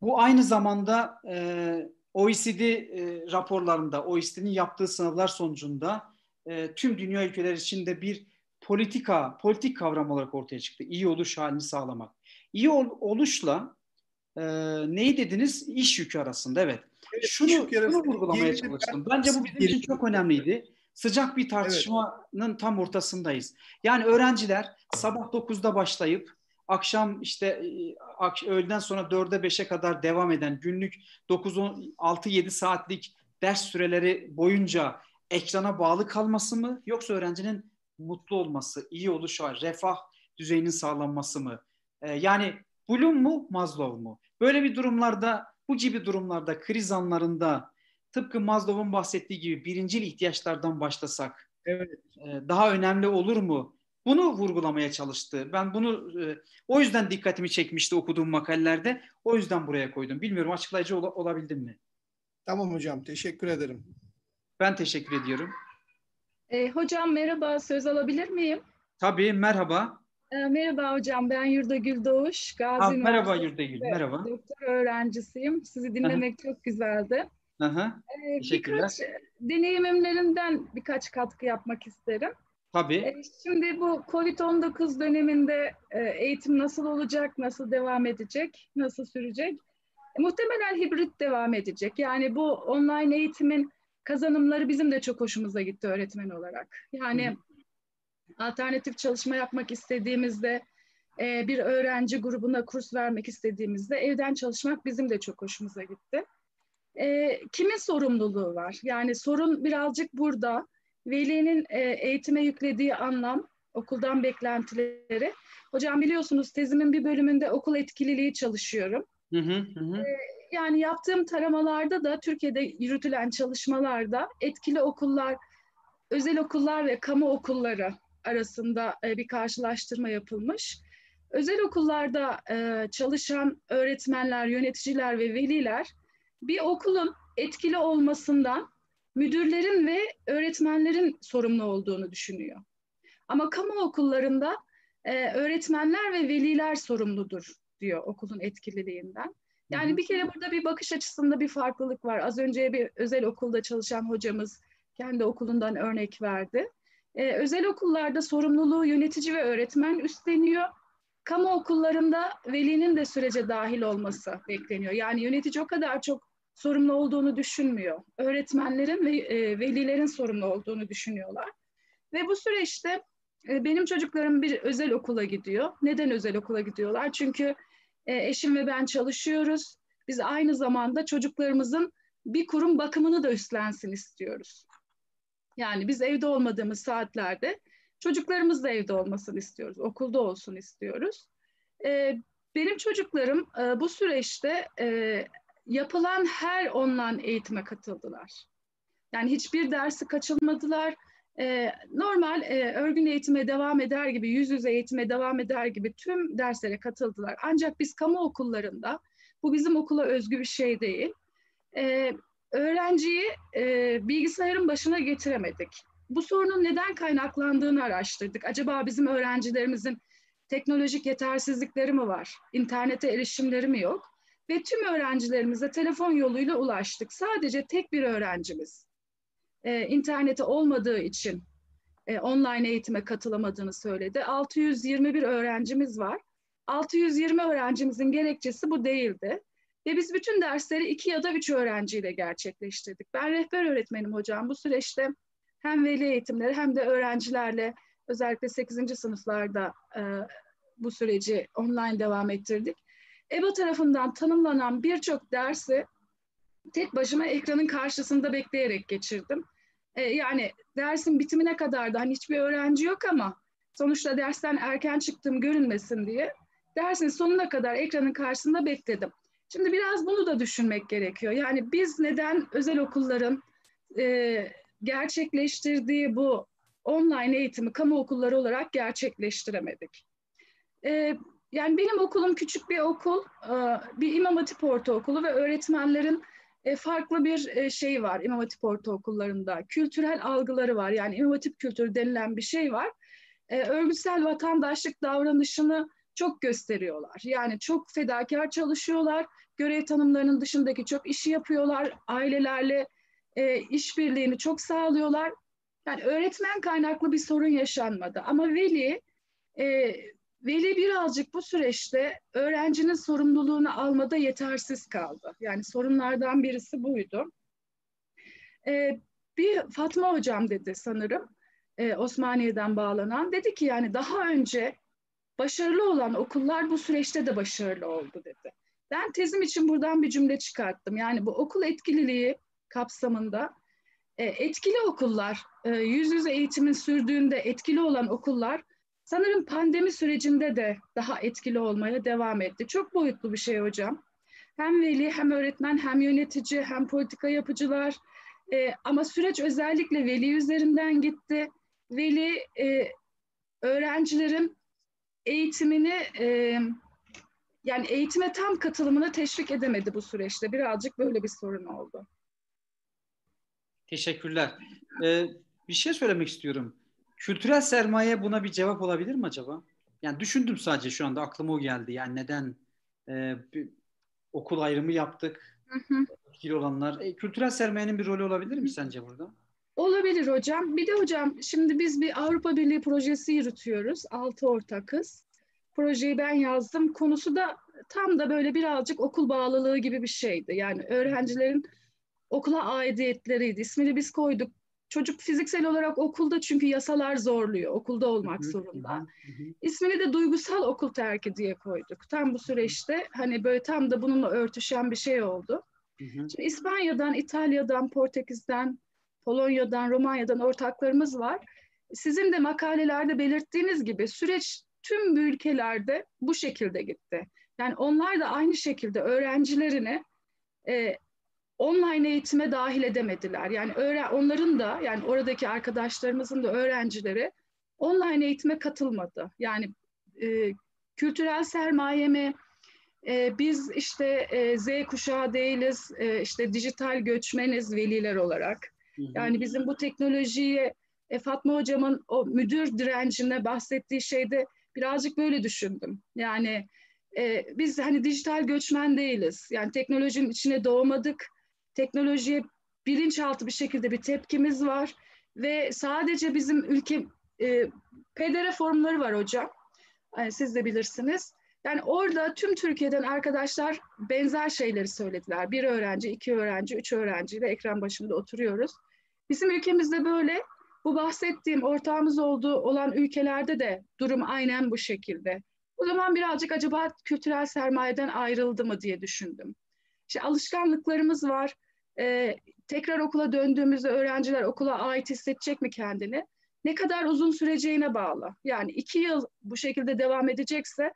bu aynı zamanda e, OECD e, raporlarında, OECD'nin yaptığı sınavlar sonucunda e, tüm dünya ülkeleri içinde bir politika, politik kavram olarak ortaya çıktı. İyi oluş halini sağlamak. İyi ol, oluşla e, neyi dediniz? İş yükü arasında, evet. Evet, şunu, şunu vurgulamaya çalıştım. Bence bu bizim için çok önemliydi. Sıcak bir tartışmanın evet. tam ortasındayız. Yani öğrenciler sabah 9'da başlayıp akşam işte e, öğleden sonra 4'e 5'e kadar devam eden günlük 9 6-7 saatlik ders süreleri boyunca ekrana bağlı kalması mı yoksa öğrencinin mutlu olması, iyi oluşu, refah düzeyinin sağlanması mı? Ee, yani Bloom mu, Maslow mu? Böyle bir durumlarda bu gibi durumlarda, kriz anlarında tıpkı Maslow'un bahsettiği gibi birincil ihtiyaçlardan başlasak evet. E, daha önemli olur mu? Bunu vurgulamaya çalıştı. Ben bunu e, o yüzden dikkatimi çekmişti okuduğum makalelerde. O yüzden buraya koydum. Bilmiyorum açıklayıcı ol, olabildim mi? Tamam hocam. Teşekkür ederim. Ben teşekkür ediyorum. E, hocam merhaba. Söz alabilir miyim? Tabii. Merhaba. E, merhaba hocam, ben Yurdagül Doğuş. Gazi ha, merhaba Yurdagül, merhaba. Doktor öğrencisiyim. Sizi dinlemek Aha. çok güzeldi. Aha. Ee. Birkaç deneyimlerimden birkaç katkı yapmak isterim. Tabii. Ee, şimdi bu COVID-19 döneminde e, eğitim nasıl olacak, nasıl devam edecek, nasıl sürecek? E, muhtemelen hibrit devam edecek. Yani bu online eğitimin kazanımları bizim de çok hoşumuza gitti öğretmen olarak. Yani Hı alternatif çalışma yapmak istediğimizde, e, bir öğrenci grubuna kurs vermek istediğimizde evden çalışmak bizim de çok hoşumuza gitti. E, kimin sorumluluğu var? Yani sorun birazcık burada. Velinin e, eğitime yüklediği anlam, okuldan beklentileri. Hocam biliyorsunuz tezimin bir bölümünde okul etkililiği çalışıyorum. Hı hı hı. yani yaptığım taramalarda da Türkiye'de yürütülen çalışmalarda etkili okullar, özel okullar ve kamu okulları arasında e, bir karşılaştırma yapılmış. Özel okullarda e, çalışan öğretmenler, yöneticiler ve veliler bir okulun etkili olmasından müdürlerin ve öğretmenlerin sorumlu olduğunu düşünüyor. Ama kamu okullarında e, öğretmenler ve veliler sorumludur diyor okulun etkililiğinden. Yani bir kere burada bir bakış açısında bir farklılık var. Az önce bir özel okulda çalışan hocamız kendi okulundan örnek verdi. Ee, özel okullarda sorumluluğu yönetici ve öğretmen üstleniyor. Kamu okullarında velinin de sürece dahil olması bekleniyor. Yani yönetici o kadar çok sorumlu olduğunu düşünmüyor. Öğretmenlerin ve e, velilerin sorumlu olduğunu düşünüyorlar. Ve bu süreçte e, benim çocuklarım bir özel okula gidiyor. Neden özel okula gidiyorlar? Çünkü e, eşim ve ben çalışıyoruz. Biz aynı zamanda çocuklarımızın bir kurum bakımını da üstlensin istiyoruz. Yani biz evde olmadığımız saatlerde çocuklarımız da evde olmasını istiyoruz, okulda olsun istiyoruz. E, benim çocuklarım e, bu süreçte e, yapılan her online eğitime katıldılar. Yani hiçbir dersi kaçılmadılar. E, normal e, örgün eğitime devam eder gibi, yüz yüze eğitime devam eder gibi tüm derslere katıldılar. Ancak biz kamu okullarında, bu bizim okula özgü bir şey değil. E, öğrenciyi e, bilgisayarın başına getiremedik. Bu sorunun neden kaynaklandığını araştırdık. Acaba bizim öğrencilerimizin teknolojik yetersizlikleri mi var? İnternete erişimleri mi yok? Ve tüm öğrencilerimize telefon yoluyla ulaştık. Sadece tek bir öğrencimiz e, internete olmadığı için e, online eğitime katılamadığını söyledi. 621 öğrencimiz var. 620 öğrencimizin gerekçesi bu değildi. Ve biz bütün dersleri iki ya da üç öğrenciyle gerçekleştirdik. Ben rehber öğretmenim hocam. Bu süreçte hem veli eğitimleri hem de öğrencilerle özellikle 8. sınıflarda e, bu süreci online devam ettirdik. EBA tarafından tanımlanan birçok dersi tek başıma ekranın karşısında bekleyerek geçirdim. E, yani dersin bitimine kadar da hani hiçbir öğrenci yok ama sonuçta dersten erken çıktım görünmesin diye dersin sonuna kadar ekranın karşısında bekledim. Şimdi biraz bunu da düşünmek gerekiyor. Yani biz neden özel okulların e, gerçekleştirdiği bu online eğitimi kamu okulları olarak gerçekleştiremedik? E, yani benim okulum küçük bir okul, e, bir İmam Hatip Ortaokulu ve öğretmenlerin e, farklı bir şey var İmam Hatip Ortaokullarında. Kültürel algıları var. Yani İmam Hatip kültürü denilen bir şey var. Örgütsel vatandaşlık davranışını çok gösteriyorlar. Yani çok fedakar çalışıyorlar. Görev tanımlarının dışındaki çok işi yapıyorlar. Ailelerle işbirliğini çok sağlıyorlar. Yani öğretmen kaynaklı bir sorun yaşanmadı. Ama veli Veli birazcık bu süreçte öğrencinin sorumluluğunu almada yetersiz kaldı. Yani sorunlardan birisi buydu. Ee, bir Fatma hocam dedi sanırım e, Osmaniye'den bağlanan. Dedi ki yani daha önce başarılı olan okullar bu süreçte de başarılı oldu dedi. Ben tezim için buradan bir cümle çıkarttım. Yani bu okul etkililiği kapsamında e, etkili okullar, e, yüz yüze eğitimin sürdüğünde etkili olan okullar sanırım pandemi sürecinde de daha etkili olmaya devam etti. Çok boyutlu bir şey hocam. Hem veli hem öğretmen hem yönetici hem politika yapıcılar e, ama süreç özellikle veli üzerinden gitti. Veli e, öğrencilerin eğitimini e, yani eğitime tam katılımını teşvik edemedi bu süreçte. Birazcık böyle bir sorun oldu. Teşekkürler. Ee, bir şey söylemek istiyorum. Kültürel sermaye buna bir cevap olabilir mi acaba? Yani düşündüm sadece şu anda aklıma o geldi. Yani neden e, bir okul ayrımı yaptık? Hı hı. Etkili olanlar. E, kültürel sermayenin bir rolü olabilir mi sence burada? Olabilir hocam. Bir de hocam şimdi biz bir Avrupa Birliği projesi yürütüyoruz. Altı ortakız. Projeyi ben yazdım. Konusu da tam da böyle birazcık okul bağlılığı gibi bir şeydi. Yani öğrencilerin okula aidiyetleriydi. İsmini biz koyduk Çocuk fiziksel olarak okulda çünkü yasalar zorluyor. Okulda olmak zorunda. İsmini de duygusal okul terki diye koyduk. Tam bu süreçte hani böyle tam da bununla örtüşen bir şey oldu. Şimdi İspanya'dan, İtalya'dan, Portekiz'den, Polonya'dan, Romanya'dan ortaklarımız var. Sizin de makalelerde belirttiğiniz gibi süreç tüm bu ülkelerde bu şekilde gitti. Yani onlar da aynı şekilde öğrencilerini e, online eğitime dahil edemediler. Yani öğren onların da yani oradaki arkadaşlarımızın da öğrencileri online eğitime katılmadı. Yani e, kültürel sermaye mi, e, biz işte e, Z kuşağı değiliz, e, işte dijital göçmeniz veliler olarak. Yani bizim bu teknolojiye e, Fatma hocamın o müdür direncine bahsettiği şeyde birazcık böyle düşündüm. Yani e, biz hani dijital göçmen değiliz. Yani teknolojinin içine doğmadık teknolojiye bilinçaltı bir şekilde bir tepkimiz var ve sadece bizim ülke e, pedere formları var hocam. Yani siz de bilirsiniz. Yani orada tüm Türkiye'den arkadaşlar benzer şeyleri söylediler. Bir öğrenci, iki öğrenci, üç öğrenciyle ekran başında oturuyoruz. Bizim ülkemizde böyle bu bahsettiğim ortağımız olduğu olan ülkelerde de durum aynen bu şekilde. O zaman birazcık acaba kültürel sermayeden ayrıldı mı diye düşündüm. İşte alışkanlıklarımız var. Ee, tekrar okula döndüğümüzde öğrenciler okula ait hissedecek mi kendini? Ne kadar uzun süreceğine bağlı. Yani iki yıl bu şekilde devam edecekse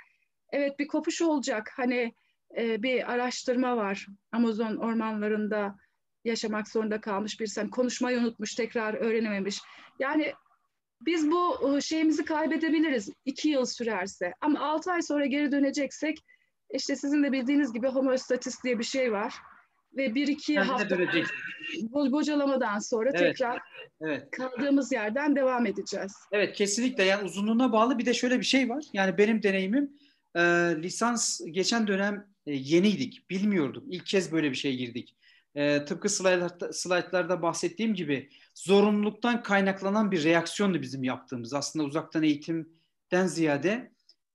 evet bir kopuş olacak. Hani e, bir araştırma var Amazon ormanlarında yaşamak zorunda kalmış bir sen konuşmayı unutmuş tekrar öğrenememiş. Yani biz bu e, şeyimizi kaybedebiliriz iki yıl sürerse ama altı ay sonra geri döneceksek işte sizin de bildiğiniz gibi homostatis diye bir şey var. ve bir iki hafta bo bocalamadan sonra evet. tekrar evet. kaldığımız yerden devam edeceğiz. Evet kesinlikle yani uzunluğuna bağlı bir de şöyle bir şey var. Yani benim deneyimim e, lisans geçen dönem e, yeniydik, bilmiyorduk. İlk kez böyle bir şeye girdik. E, tıpkı slaytlarda, slaytlarda bahsettiğim gibi zorunluluktan kaynaklanan bir reaksiyondu bizim yaptığımız. Aslında uzaktan eğitimden ziyade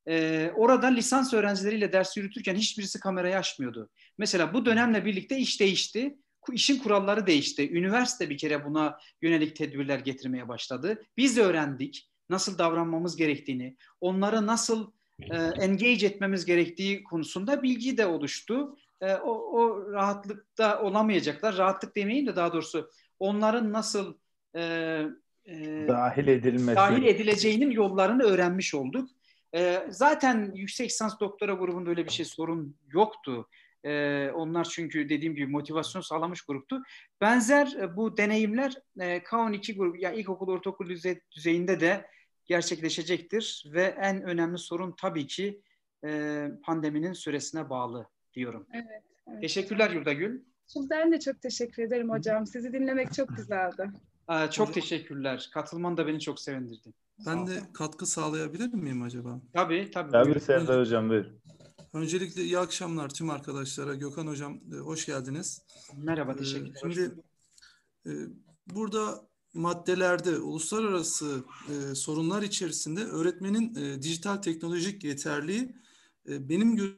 e, orada lisans öğrencileriyle ders yürütürken hiçbirisi kamerayı açmıyordu. Mesela bu dönemle birlikte iş değişti. İşin kuralları değişti. Üniversite bir kere buna yönelik tedbirler getirmeye başladı. Biz öğrendik nasıl davranmamız gerektiğini, onlara nasıl e, engage etmemiz gerektiği konusunda bilgi de oluştu. E, o, o rahatlıkta olamayacaklar. Rahatlık demeyeyim de daha doğrusu onların nasıl e, e, dahil edilmesi dahil edileceğinin yollarını öğrenmiş olduk. E, zaten yüksek lisans doktora grubunda öyle bir şey sorun yoktu. E, onlar çünkü dediğim gibi motivasyon sağlamış gruptu. Benzer e, bu deneyimler e, K12 grubu, ya ilkokul, ortaokul düzey, düzeyinde de gerçekleşecektir ve en önemli sorun tabii ki e, pandeminin süresine bağlı diyorum. Evet, evet. Teşekkürler Yurdagül. Ben de çok teşekkür ederim hocam. Sizi dinlemek çok güzeldi. Aa, çok teşekkürler. Katılman da beni çok sevindirdi. Ben de katkı sağlayabilir miyim acaba? Tabii tabii. Tabii Serdar Hocam buyur. Öncelikle iyi akşamlar tüm arkadaşlara. Gökhan Hocam e, hoş geldiniz. Merhaba, teşekkürler. Şimdi e, burada maddelerde uluslararası e, sorunlar içerisinde öğretmenin e, dijital teknolojik yeterliği e, benim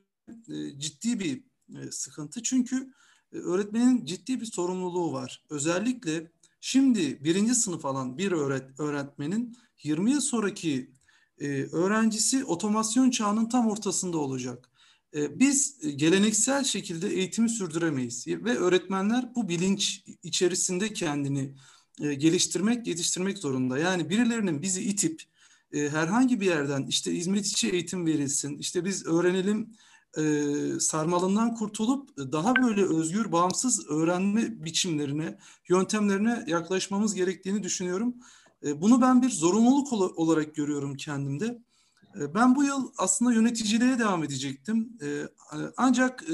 e, ciddi bir e, sıkıntı. Çünkü e, öğretmenin ciddi bir sorumluluğu var. Özellikle şimdi birinci sınıf alan bir öğret öğretmenin 20 yıl sonraki e, öğrencisi otomasyon çağının tam ortasında olacak. E, biz geleneksel şekilde eğitimi sürdüremeyiz ve öğretmenler bu bilinç içerisinde kendini e, geliştirmek, yetiştirmek zorunda. Yani birilerinin bizi itip e, herhangi bir yerden işte hizmet içi eğitim verilsin, işte biz öğrenelim e, sarmalından kurtulup daha böyle özgür, bağımsız öğrenme biçimlerine, yöntemlerine yaklaşmamız gerektiğini düşünüyorum. E, bunu ben bir zorunluluk olarak görüyorum kendimde. E, ben bu yıl aslında yöneticiliğe devam edecektim. E, ancak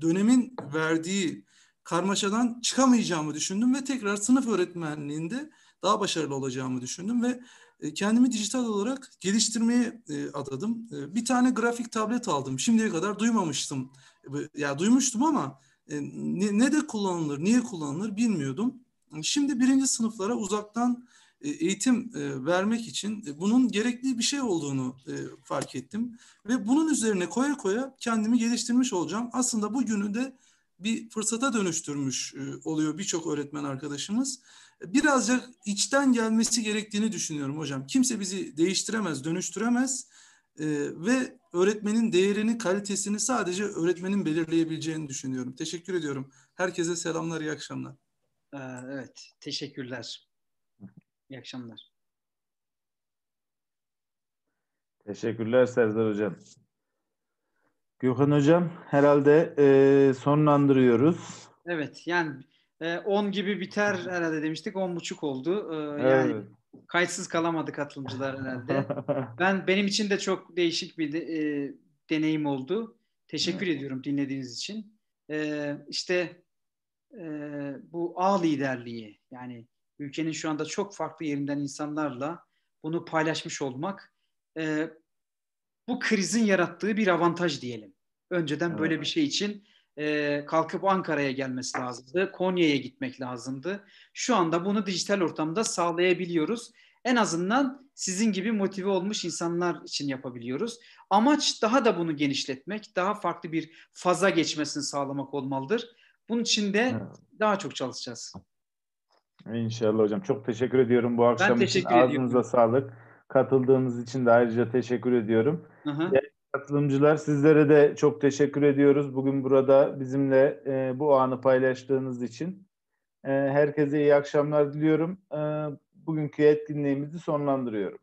dönemin verdiği karmaşadan çıkamayacağımı düşündüm ve tekrar sınıf öğretmenliğinde daha başarılı olacağımı düşündüm ve kendimi dijital olarak geliştirmeye adadım. Bir tane grafik tablet aldım. Şimdiye kadar duymamıştım. Ya duymuştum ama ne, de kullanılır, niye kullanılır bilmiyordum. Şimdi birinci sınıflara uzaktan eğitim vermek için bunun gerekli bir şey olduğunu fark ettim. Ve bunun üzerine koya koya kendimi geliştirmiş olacağım. Aslında bugünü de bir fırsata dönüştürmüş oluyor birçok öğretmen arkadaşımız birazcık içten gelmesi gerektiğini düşünüyorum hocam. Kimse bizi değiştiremez, dönüştüremez e, ve öğretmenin değerini, kalitesini sadece öğretmenin belirleyebileceğini düşünüyorum. Teşekkür ediyorum. Herkese selamlar, iyi akşamlar. Ee, evet, teşekkürler. İyi akşamlar. Teşekkürler Serdar Hocam. Gökhan Hocam herhalde e, sonlandırıyoruz. Evet yani 10 ee, gibi biter herhalde demiştik. 10 buçuk oldu. Ee, yani evet. kayıtsız kalamadı katılımcılar herhalde. ben benim için de çok değişik bir de, e, deneyim oldu. Teşekkür evet. ediyorum dinlediğiniz için. Ee, işte e, bu ağ liderliği yani ülkenin şu anda çok farklı yerinden insanlarla bunu paylaşmış olmak e, bu krizin yarattığı bir avantaj diyelim. Önceden evet. böyle bir şey için e, kalkıp Ankara'ya gelmesi lazımdı. Konya'ya gitmek lazımdı. Şu anda bunu dijital ortamda sağlayabiliyoruz. En azından sizin gibi motive olmuş insanlar için yapabiliyoruz. Amaç daha da bunu genişletmek, daha farklı bir faza geçmesini sağlamak olmalıdır. Bunun için de evet. daha çok çalışacağız. İnşallah hocam. Çok teşekkür ediyorum bu akşam ben için. Ağzınıza sağlık. Katıldığınız için de ayrıca teşekkür ediyorum. Hı. Katılımcılar sizlere de çok teşekkür ediyoruz. Bugün burada bizimle e, bu anı paylaştığınız için. E, herkese iyi akşamlar diliyorum. E, bugünkü etkinliğimizi sonlandırıyorum.